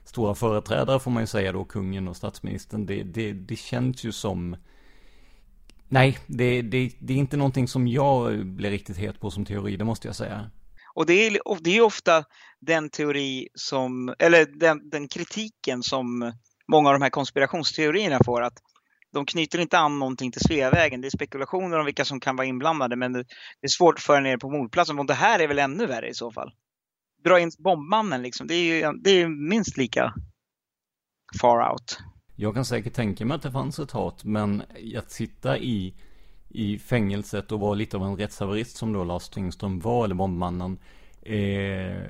Speaker 1: stora företrädare får man ju säga då, kungen och statsministern. Det, det, det känns ju som Nej, det, det, det är inte någonting som jag blir riktigt het på som teori, det måste jag säga.
Speaker 7: Och det är, och det är ofta den teori som, eller den, den kritiken som många av de här konspirationsteorierna får. Att de knyter inte an någonting till Sveavägen. Det är spekulationer om vilka som kan vara inblandade men det, är svårt att föra ner på mordplatsen. Och det här är väl ännu värre i så fall. Dra in bombmannen liksom. Det är ju det är minst lika far out.
Speaker 1: Jag kan säkert tänka mig att det fanns ett hat, men att sitta i, i fängelset och var lite av en rättshaverist som då Lars Tingström var, eller bombmannen. Eh,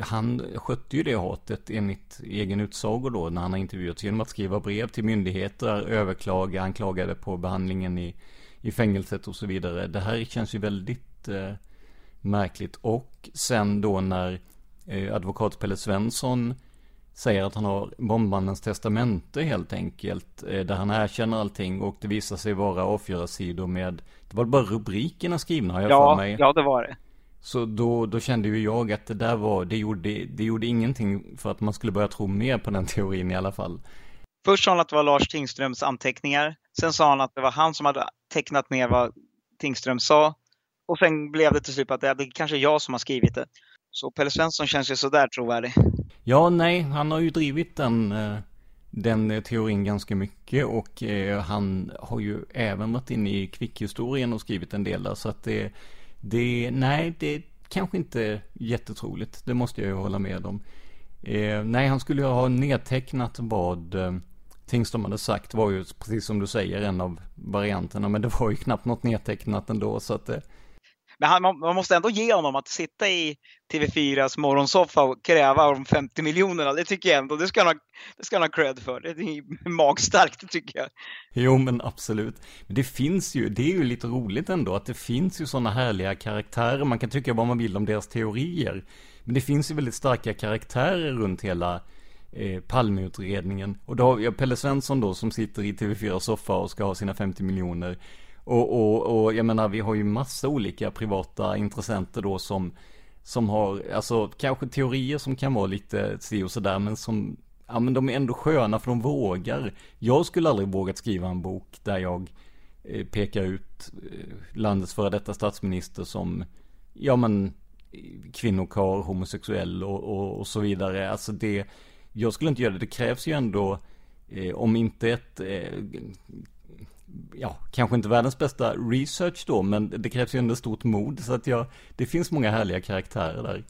Speaker 1: han skötte ju det hatet enligt egen utsago då när han har intervjuats genom att skriva brev till myndigheter, överklaga, anklagade på behandlingen i, i fängelset och så vidare. Det här känns ju väldigt eh, märkligt. Och sen då när eh, advokat Pelle Svensson säger att han har bombmannens testamente helt enkelt. Eh, där han erkänner allting och det visar sig vara avgörarsidor med, det var bara rubrikerna skrivna har jag
Speaker 7: ja,
Speaker 1: för mig.
Speaker 7: Ja, det var det.
Speaker 1: Så då, då kände ju jag att det där var, det gjorde, det gjorde ingenting för att man skulle börja tro mer på den teorin i alla fall.
Speaker 7: Först sa han att det var Lars Tingströms anteckningar. Sen sa han att det var han som hade tecknat ner vad Tingström sa. Och sen blev det till slut att det är kanske jag som har skrivit det. Så Pelle Svensson känns ju sådär trovärdig.
Speaker 1: Ja, nej, han har ju drivit den, eh, den eh, teorin ganska mycket och eh, han har ju även varit inne i kvickhistorien och skrivit en del där. Så att det, det nej, det är kanske inte jättetroligt. Det måste jag ju hålla med om. Nej, han skulle ju ha nedtecknat vad Tingström hade sagt var ju precis som du säger en av varianterna. Men det var ju knappt något nedtecknat ändå så att det,
Speaker 7: men han, man måste ändå ge honom att sitta i TV4s morgonsoffa och kräva de 50 miljonerna. Det tycker jag ändå, det ska han ha, det ska han ha cred för. Det är magstarkt, det tycker jag.
Speaker 1: Jo, men absolut. Men det finns ju, det är ju lite roligt ändå att det finns ju sådana härliga karaktärer. Man kan tycka vad man vill om deras teorier. Men det finns ju väldigt starka karaktärer runt hela eh, Palmeutredningen. Och då har vi Pelle Svensson då som sitter i TV4 soffa och ska ha sina 50 miljoner. Och, och, och jag menar, vi har ju massa olika privata intressenter då som, som har, alltså kanske teorier som kan vara lite si och sådär, men som, ja men de är ändå sköna för de vågar. Jag skulle aldrig vågat skriva en bok där jag eh, pekar ut eh, landets före detta statsminister som, ja men, kvinnokar, homosexuell och, och, och, så vidare. Alltså det, jag skulle inte göra det. Det krävs ju ändå, eh, om inte ett eh, ja, kanske inte världens bästa research då, men det krävs ju ändå stort mod. Så att jag, det finns många härliga karaktärer där.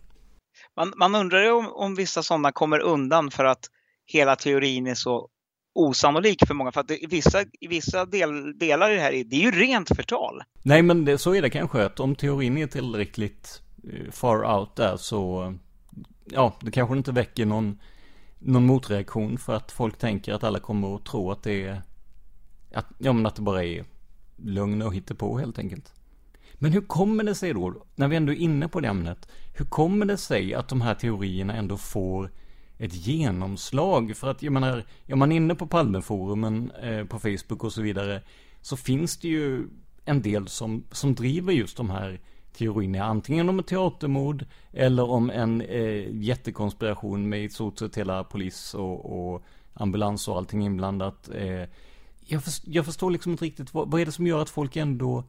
Speaker 7: Man, man undrar ju om, om vissa sådana kommer undan för att hela teorin är så osannolik för många. För att det, vissa, vissa del, delar i det här, det är ju rent förtal.
Speaker 1: Nej, men det, så är det kanske. Att om teorin är tillräckligt eh, far out där så, ja, det kanske inte väcker någon, någon motreaktion för att folk tänker att alla kommer att tro att det är att, ja men att det bara är lögn och på helt enkelt. Men hur kommer det sig då, när vi ändå är inne på det ämnet, hur kommer det sig att de här teorierna ändå får ett genomslag? För att jag menar, är man inne på Palmeforumen eh, på Facebook och så vidare, så finns det ju en del som, som driver just de här teorierna, antingen om ett teatermord eller om en eh, jättekonspiration med i stort sett hela polis och, och ambulans och allting inblandat. Eh, jag, förstår, jag förstår liksom inte riktigt, vad, vad, är det som gör att folk ändå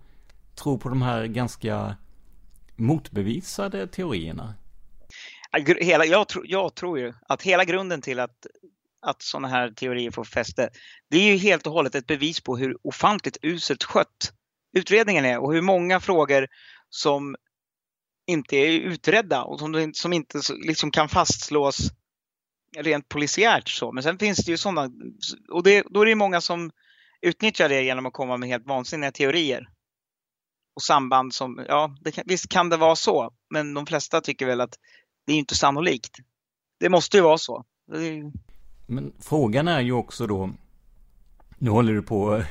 Speaker 1: tror på de här ganska motbevisade teorierna?
Speaker 7: Hela, jag, tro, jag tror ju att hela grunden till att, att sådana här teorier får fäste, det är ju helt och hållet ett bevis på hur ofantligt uselt skött utredningen är och hur många frågor som inte är utredda och som, som inte liksom kan fastslås rent polisiärt så. Men sen finns det ju sådana, och det, då är det många som utnyttjar det genom att komma med helt vansinniga teorier. Och samband som, ja, kan, visst kan det vara så, men de flesta tycker väl att det är inte sannolikt. Det måste ju vara så. Ju...
Speaker 1: Men frågan är ju också då, nu håller du på att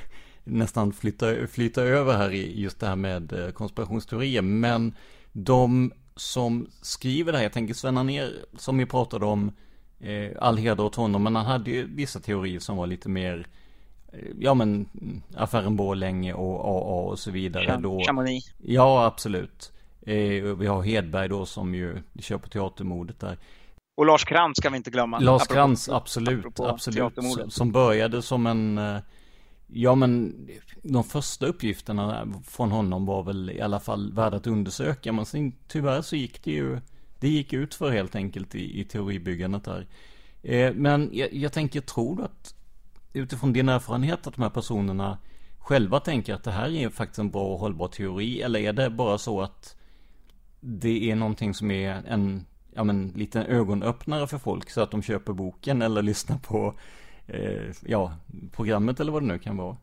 Speaker 1: nästan flytta, flytta över här i just det här med eh, konspirationsteorier, men de som skriver det här, jag tänker Sven ner som vi pratade om, eh, all heder åt honom, men han hade ju vissa teorier som var lite mer ja men affären Borlänge och AA och så vidare då.
Speaker 7: Chamonix.
Speaker 1: Ja, absolut. Eh, vi har Hedberg då som ju kör på teatermordet där.
Speaker 7: Och Lars Krantz ska vi inte glömma.
Speaker 1: Lars Krantz, absolut. absolut. Som började som en, eh, Ja men de första uppgifterna från honom var väl i alla fall värda att undersöka. Men sen, tyvärr så gick det ju, det gick ut för helt enkelt i, i teoribyggandet där. Eh, men jag, jag tänker, tror du att utifrån din erfarenhet att de här personerna själva tänker att det här är faktiskt en bra och hållbar teori? Eller är det bara så att det är någonting som är en ja, men, liten ögonöppnare för folk så att de köper boken eller lyssnar på eh, ja, programmet eller vad det nu kan vara?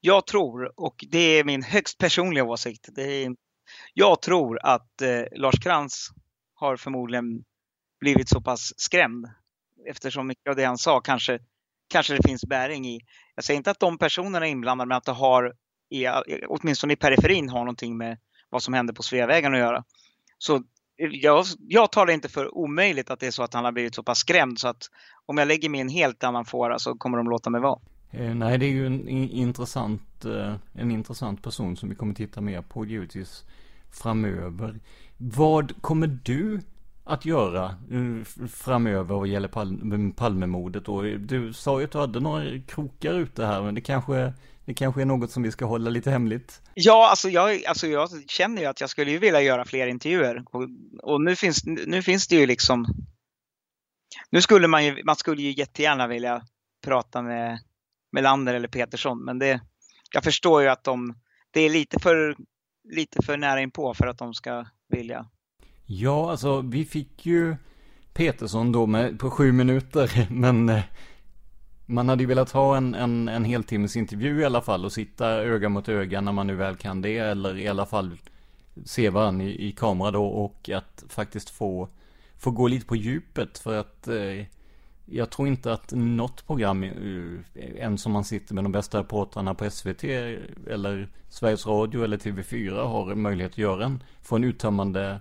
Speaker 7: Jag tror, och det är min högst personliga åsikt, det är, jag tror att eh, Lars Krantz har förmodligen blivit så pass skrämd eftersom mycket av det han sa kanske, kanske det finns bäring i. Jag säger inte att de personerna är inblandade men att det har, i, åtminstone i periferin, har någonting med vad som hände på Sveavägen att göra. Så jag, jag tar det inte för omöjligt att det är så att han har blivit så pass skrämd så att om jag lägger mig i en helt annan fåra så kommer de låta mig vara.
Speaker 1: Eh, nej, det är ju en intressant, eh, en intressant person som vi kommer titta mer på givetvis framöver. Vad kommer du att göra eh, framöver vad gäller Pal Palmemordet? då? Eh, du sa ju att du hade några krokar ute här, men det kanske, det kanske är något som vi ska hålla lite hemligt?
Speaker 7: Ja, alltså jag, alltså jag känner ju att jag skulle vilja göra fler intervjuer. Och, och nu, finns, nu finns det ju liksom... Nu skulle man ju, man skulle ju jättegärna vilja prata med Melander eller Petersson, men det, jag förstår ju att de, det är lite för, lite för nära inpå för att de ska vilja
Speaker 1: Ja, alltså vi fick ju Petersson då med, på sju minuter, men eh, man hade ju velat ha en, en, en heltimmes intervju i alla fall och sitta öga mot öga när man nu väl kan det, eller i alla fall se varandra i, i kamera då och att faktiskt få, få gå lite på djupet för att eh, jag tror inte att något program, än ens om man sitter med de bästa reportrarna på SVT eller Sveriges Radio eller TV4 har möjlighet att göra en, få en uttömmande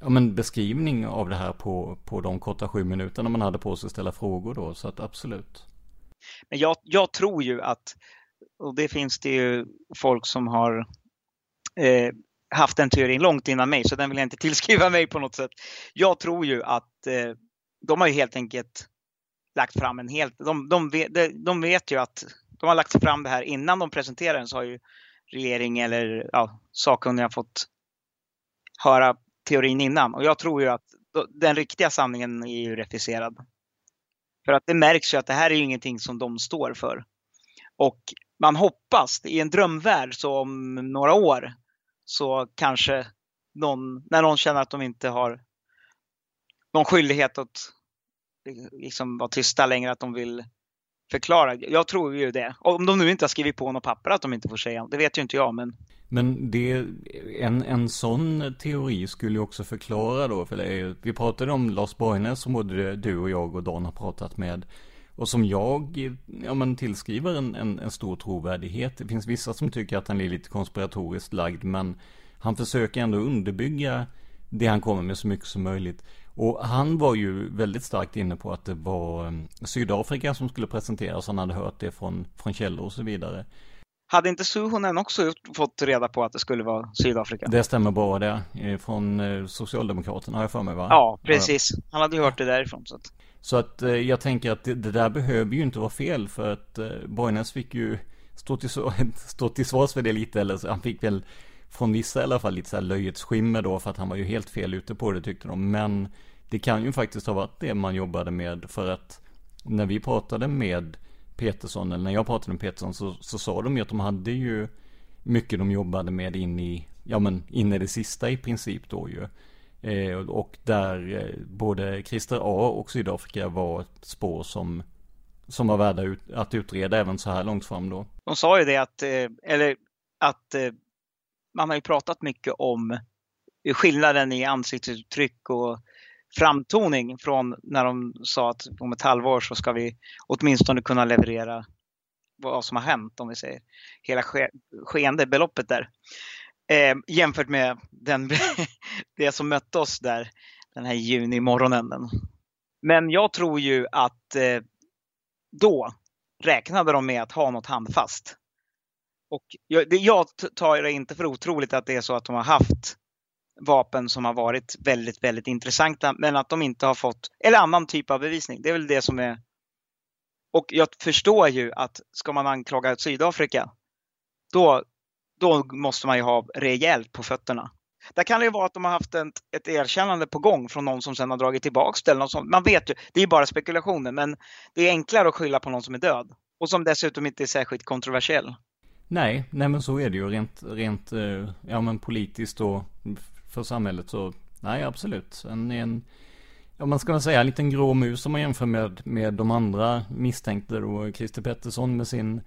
Speaker 1: ja, men beskrivning av det här på, på de korta sju minuterna man hade på sig att ställa frågor då, så att absolut.
Speaker 7: Men jag, jag tror ju att, och det finns det ju folk som har eh, haft den teorin långt innan mig, så den vill jag inte tillskriva mig på något sätt. Jag tror ju att eh, de har ju helt enkelt lagt fram en helt, de, de, vet, de vet ju att de har lagt fram det här innan de presenterar den så har ju regering eller ja, sakkunniga fått höra teorin innan. Och jag tror ju att den riktiga sanningen är ju refuserad. För att det märks ju att det här är ju ingenting som de står för. Och man hoppas, i en drömvärld, så om några år så kanske någon, när någon känner att de inte har någon skyldighet att liksom vara tysta längre, att de vill förklara. Jag tror ju det. Om de nu inte har skrivit på något papper att de inte får säga, det vet ju inte jag. Men
Speaker 1: men det, en, en sån teori skulle ju också förklara då, för det är vi pratade om Lars Borgnäs som både du och jag och Dan har pratat med. Och som jag, ja men tillskriver en, en, en stor trovärdighet. Det finns vissa som tycker att han är lite konspiratoriskt lagd, men han försöker ändå underbygga det han kommer med så mycket som möjligt. Och han var ju väldigt starkt inne på att det var um, Sydafrika som skulle presenteras. Han hade hört det från, från källor och så vidare.
Speaker 7: Hade inte Suhonen också fått reda på att det skulle vara Sydafrika?
Speaker 1: Det stämmer bra det. Från eh, Socialdemokraterna har jag för mig va?
Speaker 7: Ja, precis. Han hade ju hört det därifrån. Så att,
Speaker 1: så att eh, jag tänker att det, det, där behöver ju inte vara fel för att eh, Borgnäs fick ju stå till, stå till svars för det lite. Eller så, han fick väl från vissa i alla fall lite så här löjets skimmer då för att han var ju helt fel ute på det tyckte de. Men det kan ju faktiskt ha varit det man jobbade med för att när vi pratade med Peterson, eller när jag pratade med Peterson så, så sa de ju att de hade ju mycket de jobbade med in i, ja men in i det sista i princip då ju. Eh, och där eh, både Christer A och Sydafrika var ett spår som, som var värda ut, att utreda även så här långt fram då.
Speaker 7: De sa ju det att, eh, eller att eh, man har ju pratat mycket om skillnaden i ansiktsuttryck och framtoning från när de sa att om ett halvår så ska vi åtminstone kunna leverera vad som har hänt, om vi säger hela ske, skeende beloppet där. Eh, jämfört med den, det som mötte oss där den här junimorgonen. Men jag tror ju att eh, då räknade de med att ha något handfast. Och jag, jag tar det inte för otroligt att det är så att de har haft vapen som har varit väldigt, väldigt intressanta men att de inte har fått, eller annan typ av bevisning. Det är väl det som är Och jag förstår ju att ska man anklaga Sydafrika, då, då måste man ju ha rejält på fötterna. Där kan det ju vara att de har haft ett, ett erkännande på gång från någon som sedan har dragit tillbaka det. Eller något sånt. Man vet ju, det är ju bara spekulationer, men det är enklare att skylla på någon som är död. Och som dessutom inte är särskilt kontroversiell.
Speaker 1: Nej, nej men så är det ju rent, rent eh, ja men politiskt och för samhället så, nej absolut. En, en ja man ska väl säga en liten grå mus om man jämför med, med de andra misstänkte då, Christer Pettersson med sin,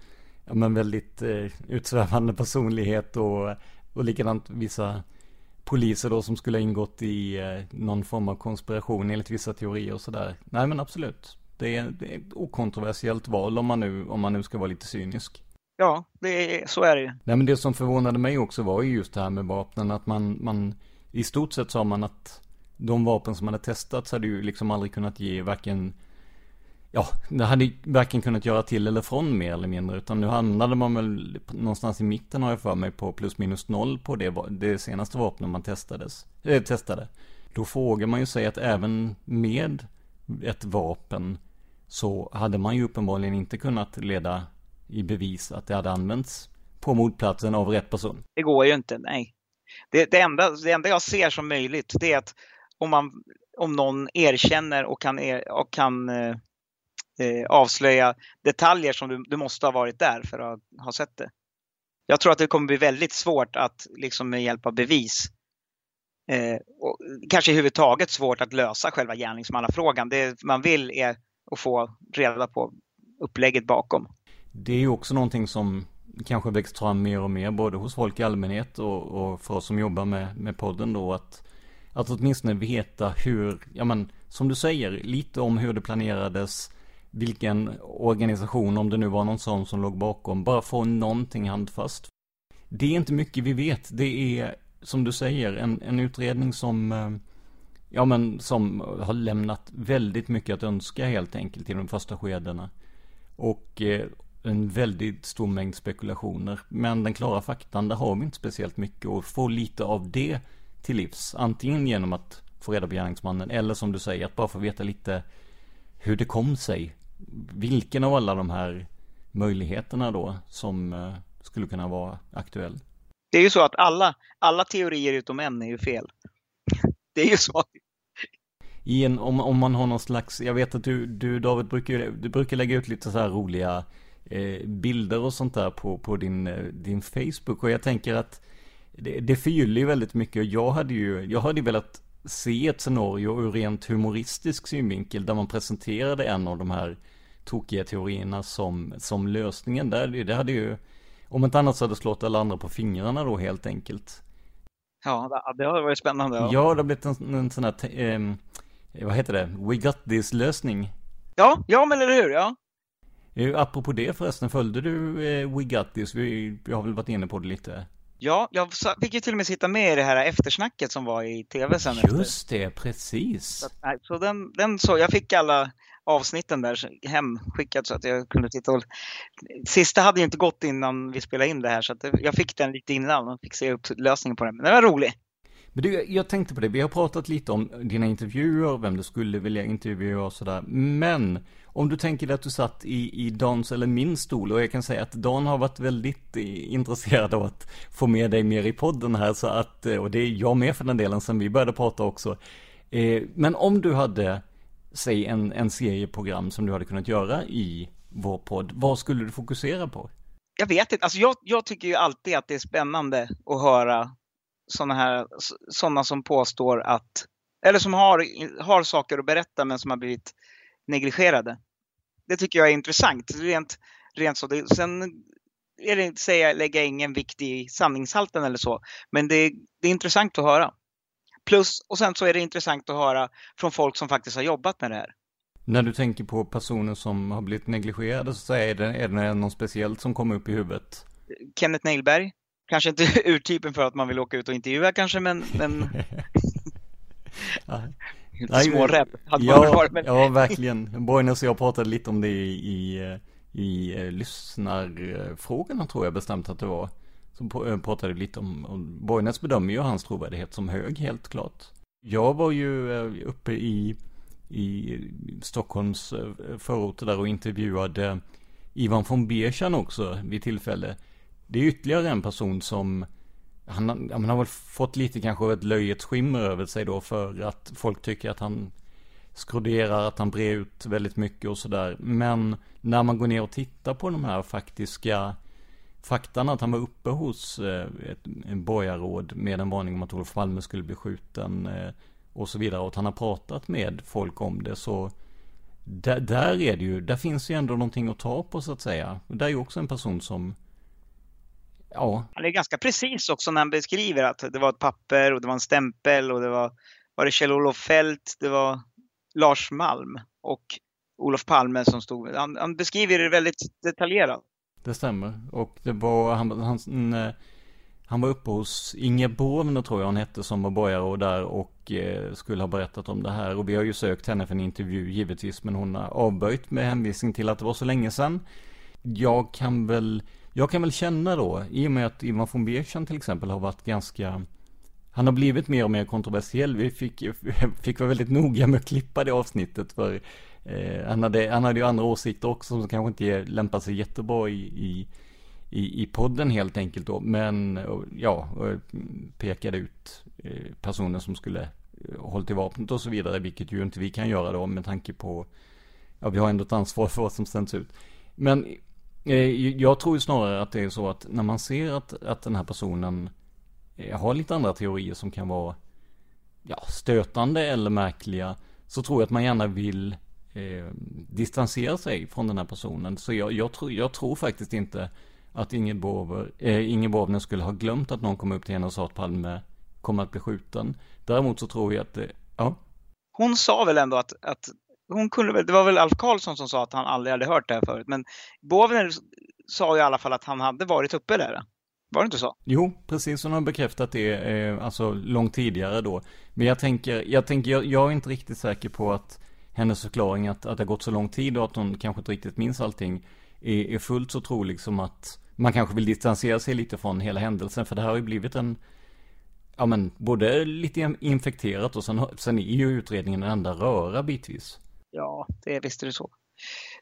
Speaker 1: ja men väldigt eh, utsvävande personlighet och, och likadant vissa poliser då som skulle ha ingått i eh, någon form av konspiration enligt vissa teorier och sådär. Nej men absolut. Det är, det är ett okontroversiellt val om man nu, om man nu ska vara lite cynisk.
Speaker 7: Ja, det är, så är det ju.
Speaker 1: Nej men det som förvånade mig också var ju just det här med vapnen. Att man, man i stort sett sa man att de vapen som hade testats hade ju liksom aldrig kunnat ge varken Ja, det hade varken kunnat göra till eller från mer eller mindre. Utan nu handlade man väl någonstans i mitten har jag för mig på plus minus noll på det, det senaste vapnet man testades, äh, testade. Då frågar man ju sig att även med ett vapen så hade man ju uppenbarligen inte kunnat leda i bevis att det hade använts på mordplatsen av rätt person.
Speaker 7: Det går ju inte, nej. Det, det, enda, det enda jag ser som möjligt det är att om, man, om någon erkänner och kan, er, och kan eh, eh, avslöja detaljer som du, du måste ha varit där för att ha sett det. Jag tror att det kommer bli väldigt svårt att liksom med hjälp av bevis eh, och kanske överhuvudtaget svårt att lösa själva gärningsmannafrågan. Det man vill är att få reda på upplägget bakom.
Speaker 1: Det är ju också någonting som kanske växt fram mer och mer både hos folk i allmänhet och, och för oss som jobbar med, med podden då att att åtminstone veta hur, ja men som du säger, lite om hur det planerades, vilken organisation, om det nu var någon sån som låg bakom, bara få någonting handfast. Det är inte mycket vi vet, det är som du säger en, en utredning som, eh, ja men som har lämnat väldigt mycket att önska helt enkelt i de första skedena. Och eh, en väldigt stor mängd spekulationer. Men den klara faktan, där har vi inte speciellt mycket och få lite av det till livs. Antingen genom att få reda på gärningsmannen eller som du säger, att bara få veta lite hur det kom sig. Vilken av alla de här möjligheterna då som eh, skulle kunna vara aktuell.
Speaker 7: Det är ju så att alla, alla teorier utom en är ju fel. Det är ju så.
Speaker 1: I en, om, om man har någon slags, jag vet att du, du David brukar, du brukar lägga ut lite så här roliga bilder och sånt där på, på din, eh, din Facebook och jag tänker att det, det förgyller ju väldigt mycket. Jag hade ju, jag hade velat se ett scenario ur rent humoristisk synvinkel där man presenterade en av de här tokiga teorierna som, som lösningen. Där, det hade ju, om inte annat så hade slått alla andra på fingrarna då helt enkelt.
Speaker 7: Ja, det hade varit spännande. Ja,
Speaker 1: ja det har blivit en, en sån här, eh, vad heter det, We Got This-lösning.
Speaker 7: Ja, ja men eller hur, ja.
Speaker 1: Apropå det förresten, följde du eh, We Got This? Vi, vi har väl varit inne på det lite.
Speaker 7: Ja, jag fick ju till och med sitta med i det här eftersnacket som var i tv sen
Speaker 1: Just efter. det, precis.
Speaker 7: Så, så den, den så, jag fick alla avsnitten där hemskickat så att jag kunde titta och... Sista hade ju inte gått innan vi spelade in det här så att jag fick den lite innan och fick se upp lösningen på den. Men den var rolig.
Speaker 1: Men du, jag tänkte på det, vi har pratat lite om dina intervjuer, vem du skulle vilja intervjua och sådär. Men om du tänker dig att du satt i, i Dans eller min stol och jag kan säga att Dan har varit väldigt eh, intresserad av att få med dig mer i podden här så att, eh, och det är jag med för den delen sen vi började prata också. Eh, men om du hade, säg en, en serieprogram som du hade kunnat göra i vår podd, vad skulle du fokusera på?
Speaker 7: Jag vet inte, alltså jag, jag tycker ju alltid att det är spännande att höra sådana här, sådana som påstår att, eller som har, har saker att berätta men som har blivit negligerade. Det tycker jag är intressant. Rent, rent så. Det, sen är det inte säga lägga ingen vikt i sanningshalten eller så, men det, det är intressant att höra. Plus, och sen så är det intressant att höra från folk som faktiskt har jobbat med det här.
Speaker 1: När du tänker på personer som har blivit negligerade så är det, är det någon speciellt som kommer upp i huvudet?
Speaker 7: Kenneth Nailberg. Kanske inte urtypen för att man vill åka ut och intervjua kanske, men... men... Smårädd
Speaker 1: hade ja, man varit. Men... ja, verkligen. Borgnäs och jag pratade lite om det i, i, i eh, lyssnarfrågorna tror jag bestämt att det var. Så eh, pratade lite om, om Borgnäs bedömer ju hans trovärdighet som hög helt klart. Jag var ju eh, uppe i i Stockholms förorter där och intervjuade Ivan von Berchan också vid tillfälle. Det är ytterligare en person som han, han har väl fått lite kanske ett löjets skimmer över sig då för att folk tycker att han skroderar, att han brer ut väldigt mycket och sådär. Men när man går ner och tittar på de här faktiska faktan att han var uppe hos eh, ett en borgarråd med en varning om att Olof Palme skulle bli skjuten eh, och så vidare och att han har pratat med folk om det så där, där är det ju, där finns ju ändå någonting att ta på så att säga. Det är ju också en person som Ja.
Speaker 7: Han är ganska precis också när han beskriver att det var ett papper och det var en stämpel och det var, var det Kjell-Olof Fält, det var Lars Malm och Olof Palme som stod. Han, han beskriver det väldigt detaljerat.
Speaker 1: Det stämmer. Och det var, han, han, han var uppe hos Inge Bormner tror jag hon hette som var borgarråd där och eh, skulle ha berättat om det här. Och vi har ju sökt henne för en intervju givetvis men hon har avböjt med hänvisning till att det var så länge sedan. Jag kan väl, jag kan väl känna då, i och med att Ivan von Berchan till exempel har varit ganska han har blivit mer och mer kontroversiell. Vi fick, fick vara väldigt noga med att klippa det avsnittet för eh, han, hade, han hade ju andra åsikter också som kanske inte lämpar sig jättebra i, i, i, i podden helt enkelt då. Men ja, pekade ut eh, personer som skulle eh, hålla hållit i vapnet och så vidare, vilket ju inte vi kan göra då med tanke på, ja vi har ändå ett ansvar för vad som sänds ut. Men Eh, jag tror ju snarare att det är så att när man ser att, att den här personen eh, har lite andra teorier som kan vara ja, stötande eller märkliga. Så tror jag att man gärna vill eh, distansera sig från den här personen. Så jag, jag, tror, jag tror faktiskt inte att Inge eh, skulle ha glömt att någon kom upp till henne och sa att Palme kommer att bli skjuten. Däremot så tror jag att det, ja.
Speaker 7: Hon sa väl ändå att, att hon kunde väl, det var väl Alf Karlsson som sa att han aldrig hade hört det här förut, men Bovner sa i alla fall att han hade varit uppe där. Var det inte så?
Speaker 1: Jo, precis. Hon har bekräftat det, eh, alltså långt tidigare då. Men jag tänker, jag tänker, jag, jag, är inte riktigt säker på att hennes förklaring att, att det har gått så lång tid och att hon kanske inte riktigt minns allting är, är fullt så trolig som att man kanske vill distansera sig lite från hela händelsen. För det här har ju blivit en, ja men både lite infekterat och sen, sen är ju utredningen en enda röra bitvis.
Speaker 7: Ja, det visst är det så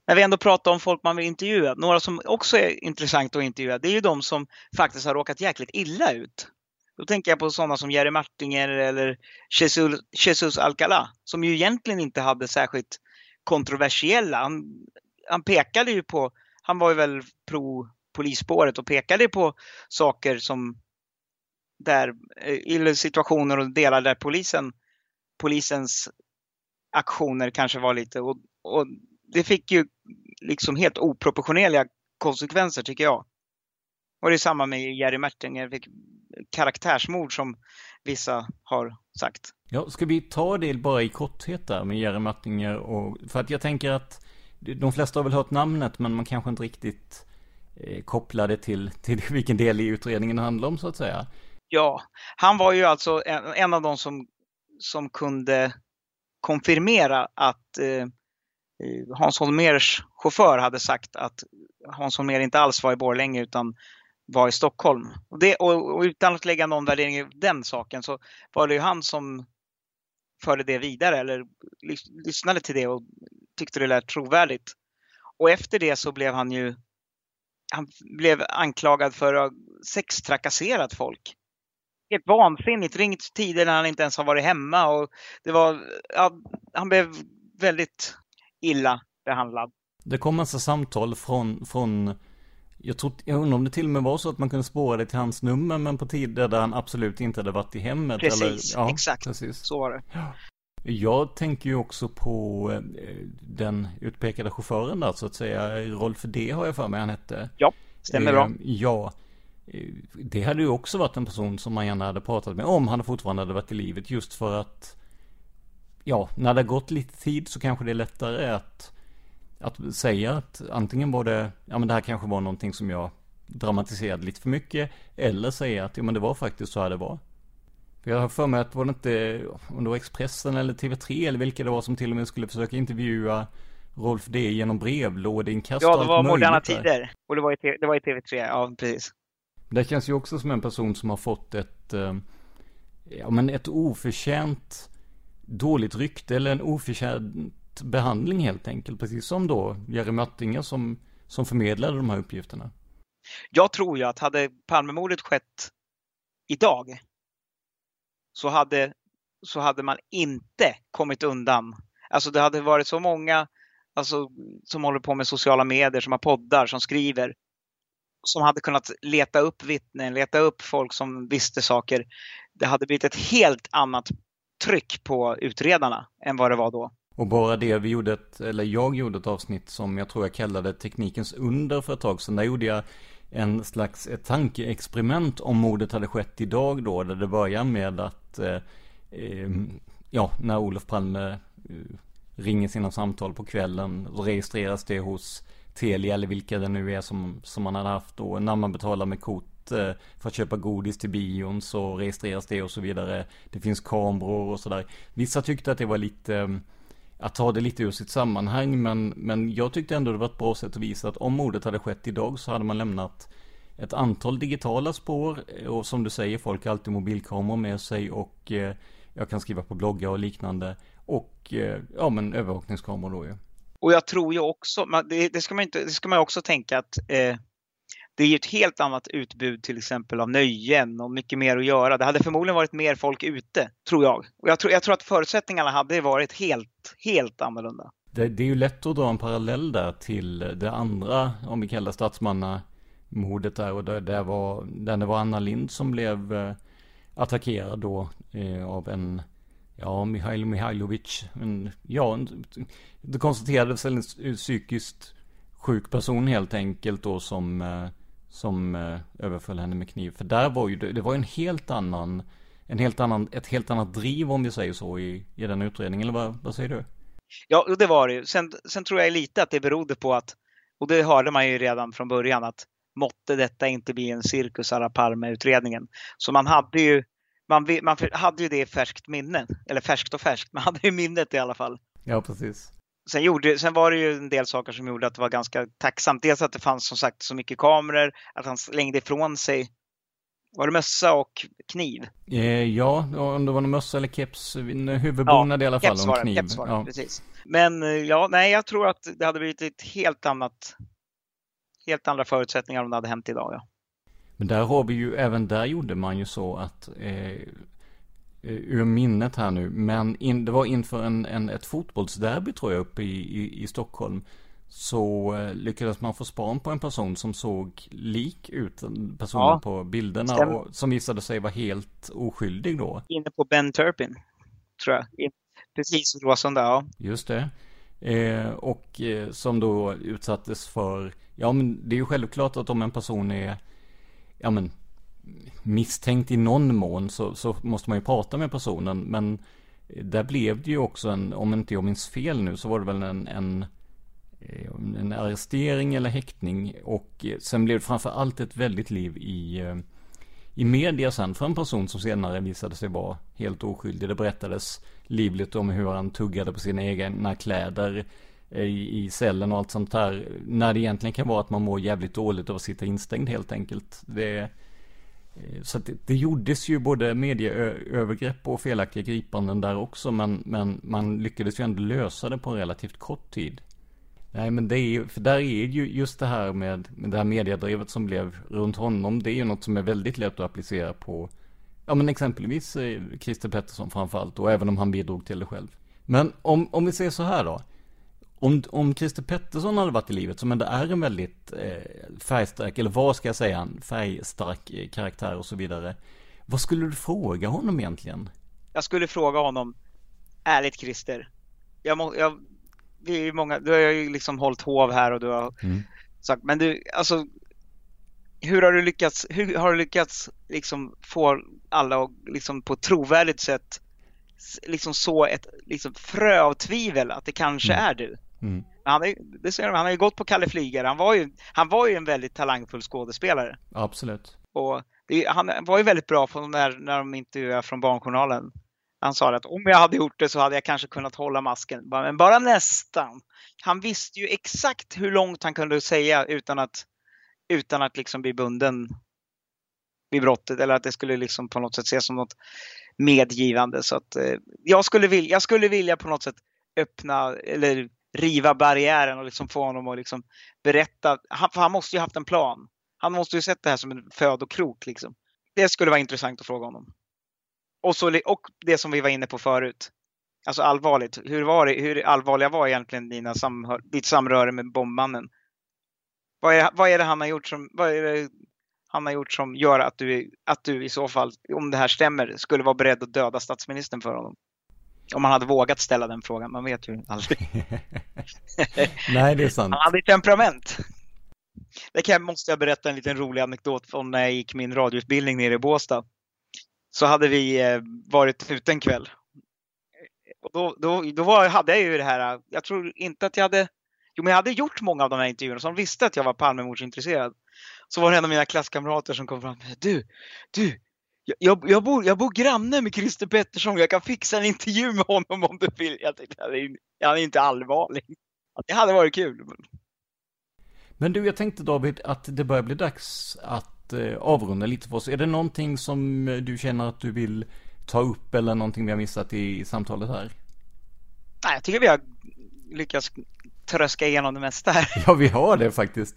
Speaker 7: när vi ändå pratar om folk man vill intervjua, några som också är intressant att intervjua, det är ju de som faktiskt har råkat jäkligt illa ut. Då tänker jag på sådana som Jerry Martinger eller Jesus, Jesus Alcala, som ju egentligen inte hade särskilt kontroversiella. Han, han pekade ju på, han var ju väl pro polisspåret och pekade på saker som där, eh, eller situationer och delar där polisen, polisens aktioner kanske var lite och, och det fick ju liksom helt oproportionerliga konsekvenser tycker jag. Och det är samma med Jerry Mertinger, fick karaktärsmord som vissa har sagt.
Speaker 1: Ja, ska vi ta det bara i korthet där med Jerry Mertinger och, för att jag tänker att de flesta har väl hört namnet men man kanske inte riktigt eh, kopplar det till, till vilken del i utredningen det handlar om så att säga.
Speaker 7: Ja, han var ju alltså en, en av de som, som kunde konfirmera att eh, eh, Hans Holmers chaufför hade sagt att Hans Holmér inte alls var i Borlänge utan var i Stockholm. Och, det, och, och, utan att lägga någon värdering i den saken så var det ju han som förde det vidare eller lyssnade till det och tyckte det lät trovärdigt. Och efter det så blev han ju han blev anklagad för att ha sextrakasserat folk. Helt vansinnigt, ringt tider när han inte ens har varit hemma och det var, ja, han blev väldigt illa behandlad.
Speaker 1: Det kom massa samtal från, från jag, tror, jag undrar om det till och med var så att man kunde spåra det till hans nummer men på tider där han absolut inte hade varit i hemmet.
Speaker 7: Precis, eller, ja, exakt. Precis. Så var det.
Speaker 1: Jag tänker ju också på eh, den utpekade chauffören där så att säga. Rolf D har jag för mig han hette.
Speaker 7: Ja, stämmer bra. Eh,
Speaker 1: ja. Eh, det hade ju också varit en person som man gärna hade pratat med om han fortfarande hade varit i livet just för att ja, när det har gått lite tid så kanske det är lättare att, att säga att antingen var det, ja men det här kanske var någonting som jag dramatiserade lite för mycket, eller säga att ja men det var faktiskt så här det var. För jag har för mig att var det inte, om det var Expressen eller TV3 eller vilka det var som till och med skulle försöka intervjua Rolf D genom brevlådeinkast
Speaker 7: Ja, det var Moderna Tider. Och det var, i, det var i TV3, ja precis.
Speaker 1: Det känns ju också som en person som har fått ett, eh, ja men ett oförtjänt dåligt rykte eller en oförtjänt behandling helt enkelt. Precis som då Jerry Möttinger som, som förmedlade de här uppgifterna.
Speaker 7: Jag tror ju att hade Palmemordet skett idag så hade, så hade man inte kommit undan. Alltså det hade varit så många alltså, som håller på med sociala medier, som har poddar, som skriver, som hade kunnat leta upp vittnen, leta upp folk som visste saker. Det hade blivit ett helt annat tryck på utredarna än vad det var då.
Speaker 1: Och bara det, vi gjorde ett, eller jag gjorde ett avsnitt som jag tror jag kallade Teknikens under för ett tag sedan. Där gjorde jag en slags ett tankeexperiment om mordet hade skett idag då. Där det börjar med att, eh, eh, ja, när Olof Palme eh, ringer sina samtal på kvällen. Registreras det hos Telia eller vilka det nu är som, som man hade haft då. När man betalar med kort eh, för att köpa godis till bion så registreras det och så vidare. Det finns kameror och sådär. Vissa tyckte att det var lite eh, att ta det lite ur sitt sammanhang men, men jag tyckte ändå det var ett bra sätt att visa att om mordet hade skett idag så hade man lämnat ett antal digitala spår och som du säger folk har alltid mobilkameror med sig och eh, jag kan skriva på bloggar och liknande och eh, ja men övervakningskameror då ju.
Speaker 7: Och jag tror ju också, det, det, ska man inte, det ska man också tänka att eh, det är ett helt annat utbud till exempel av nöjen och mycket mer att göra. Det hade förmodligen varit mer folk ute, tror jag. Och jag tror, jag tror att förutsättningarna hade varit helt, helt annorlunda.
Speaker 1: Det, det är ju lätt att dra en parallell där till det andra, om vi kallar statsmannamordet där och där, där, var, där det var Anna Lind som blev eh, attackerad då eh, av en Ja, Mihail Mihailovic. Men, ja, det konstaterades en psykiskt sjuk person helt enkelt då som, eh, som eh, överföll henne med kniv. För där var ju, det var en helt annan, en helt annan, ett helt annat driv om vi säger så i, i den utredningen. Eller vad, vad säger du?
Speaker 7: Ja, det var det ju. Sen, sen tror jag lite att det berodde på att, och det hörde man ju redan från början, att måtte detta inte bli en cirkus alla Palme-utredningen. Så man hade ju man, man hade ju det i färskt minne. Eller färskt och färskt, man hade ju minnet i alla fall.
Speaker 1: Ja, precis.
Speaker 7: Sen, gjorde, sen var det ju en del saker som gjorde att det var ganska tacksamt. Dels att det fanns som sagt så mycket kameror, att han slängde ifrån sig var det mössa och kniv?
Speaker 1: Eh, ja, om det var en mössa eller keps, huvudbonad ja, i alla fall, och en kniv.
Speaker 7: Keps var det, ja. precis. Men eh, ja, nej, jag tror att det hade blivit ett helt annat, helt andra förutsättningar om det hade hänt idag. Ja.
Speaker 1: Men där har vi ju, även där gjorde man ju så att eh, eh, ur minnet här nu, men in, det var inför en, en, ett fotbollsderby tror jag uppe i, i, i Stockholm. Så eh, lyckades man få span på en person som såg lik ut, personen ja, på bilderna, och, som visade sig vara helt oskyldig då.
Speaker 7: Inne på Ben Turpin, tror jag. Precis, Råsunda, ja.
Speaker 1: Just det. Eh, och eh, som då utsattes för, ja men det är ju självklart att om en person är ja men, misstänkt i någon mån så, så måste man ju prata med personen. Men där blev det ju också en, om inte jag minns fel nu, så var det väl en, en, eh, en arrestering eller häktning. Och eh, sen blev det framför allt ett väldigt liv i, eh, i media sen för en person som senare visade sig vara helt oskyldig. Det berättades livligt om hur han tuggade på sina egna kläder Eh, i, i cellen och allt sånt här. När det egentligen kan vara att man mår jävligt dåligt av att sitta instängd helt enkelt. Det, eh, så det, det gjordes ju både medieövergrepp och felaktiga gripanden där också. Men, men man lyckades ju ändå lösa det på en relativt kort tid. Nej men det är ju, för där är ju just det här med, med det här mediedrivet som blev runt honom. Det är ju något som är väldigt lätt att applicera på, ja men exempelvis eh, Christer Pettersson framförallt. Och även om han bidrog till det själv. Men om, om vi ser så här då. Om, om Christer Pettersson hade varit i livet, som ändå är en väldigt eh, färgstark, eller vad ska jag säga, en färgstark eh, karaktär och så vidare. Vad skulle du fråga honom egentligen?
Speaker 7: Jag skulle fråga honom, ärligt Christer, jag, må, jag det är många, du har ju liksom hållit hov här och du har mm. sagt, men du, alltså hur har du lyckats, hur har du lyckats liksom få alla att liksom på ett trovärdigt sätt liksom så ett liksom frö av tvivel att det kanske mm. är du? Mm. Han, är, det ser han har ju gått på Kalle Flygare. Han var ju, han var ju en väldigt talangfull skådespelare.
Speaker 1: Absolut.
Speaker 7: Och det, han var ju väldigt bra på när, när de intervjuade från Barnjournalen. Han sa att om jag hade gjort det så hade jag kanske kunnat hålla masken. Men bara nästan. Han visste ju exakt hur långt han kunde säga utan att, utan att liksom bli bunden vid brottet eller att det skulle liksom på något sätt ses som något medgivande. Så att, eh, jag, skulle vilja, jag skulle vilja på något sätt öppna eller riva barriären och liksom få honom att liksom berätta. Han, för han måste ju haft en plan. Han måste ju sett det här som en födokrok. Liksom. Det skulle vara intressant att fråga honom. Och, så, och det som vi var inne på förut. Alltså allvarligt. Hur, var det, hur allvarliga var egentligen dina samhör, ditt samröre med bombmannen? Vad är, vad är det han har gjort som, vad är det han har gjort som gör att du, att du i så fall, om det här stämmer, skulle vara beredd att döda statsministern för honom? Om man hade vågat ställa den frågan, man vet ju aldrig.
Speaker 1: Nej, det är sant.
Speaker 7: Han hade temperament. Det kan, måste jag berätta en liten rolig anekdot från när jag gick min radioutbildning nere i Båstad. Så hade vi eh, varit ute en kväll. Och då då, då var, hade jag ju det här, jag tror inte att jag hade, jo men jag hade gjort många av de här intervjuerna så de visste att jag var Palmemordsintresserad. Så var det en av mina klasskamrater som kom fram. Du, du, jag, jag, bor, jag bor granne med Christer Pettersson. Jag kan fixa en intervju med honom om du vill. Jag tänkte, han är inte allvarlig. Det hade varit kul.
Speaker 1: Men du, jag tänkte David att det börjar bli dags att eh, avrunda lite för oss. Är det någonting som du känner att du vill ta upp eller någonting vi har missat i, i samtalet här?
Speaker 7: Nej, jag tycker vi har lyckats tröska igenom det mesta här.
Speaker 1: Ja, vi har det faktiskt.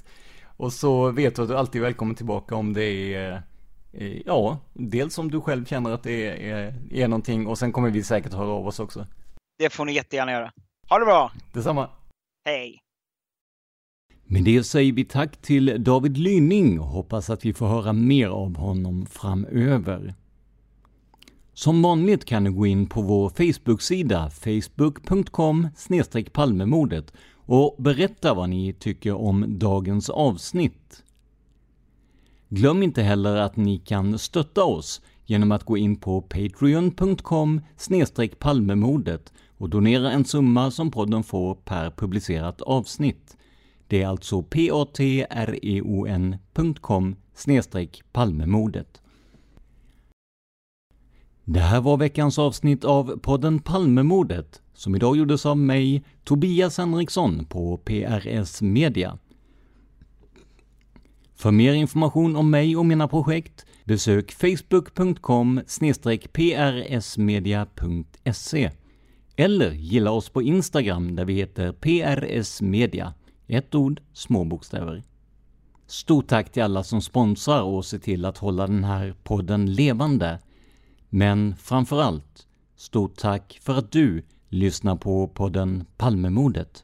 Speaker 1: Och så vet du att du alltid är välkommen tillbaka om det är eh, Ja, dels om du själv känner att det är, är, är någonting och sen kommer vi säkert höra av oss också.
Speaker 7: Det får ni jättegärna göra. Ha det bra!
Speaker 1: Detsamma!
Speaker 7: Hej!
Speaker 1: Med det säger vi tack till David Lynning och hoppas att vi får höra mer av honom framöver. Som vanligt kan du gå in på vår Facebook-sida facebook.com palmemordet och berätta vad ni tycker om dagens avsnitt. Glöm inte heller att ni kan stötta oss genom att gå in på patreon.com palmemordet och donera en summa som podden får per publicerat avsnitt. Det är alltså patreon.com palmemordet. Det här var veckans avsnitt av podden Palmemordet som idag gjordes av mig, Tobias Henriksson på PRS Media. För mer information om mig och mina projekt besök facebook.com prsmedia.se eller gilla oss på Instagram där vi heter PRSMedia, Ett ord, små bokstäver. Stort tack till alla som sponsrar och ser till att hålla den här podden levande. Men framför allt, stort tack för att du lyssnar på podden Palmemordet.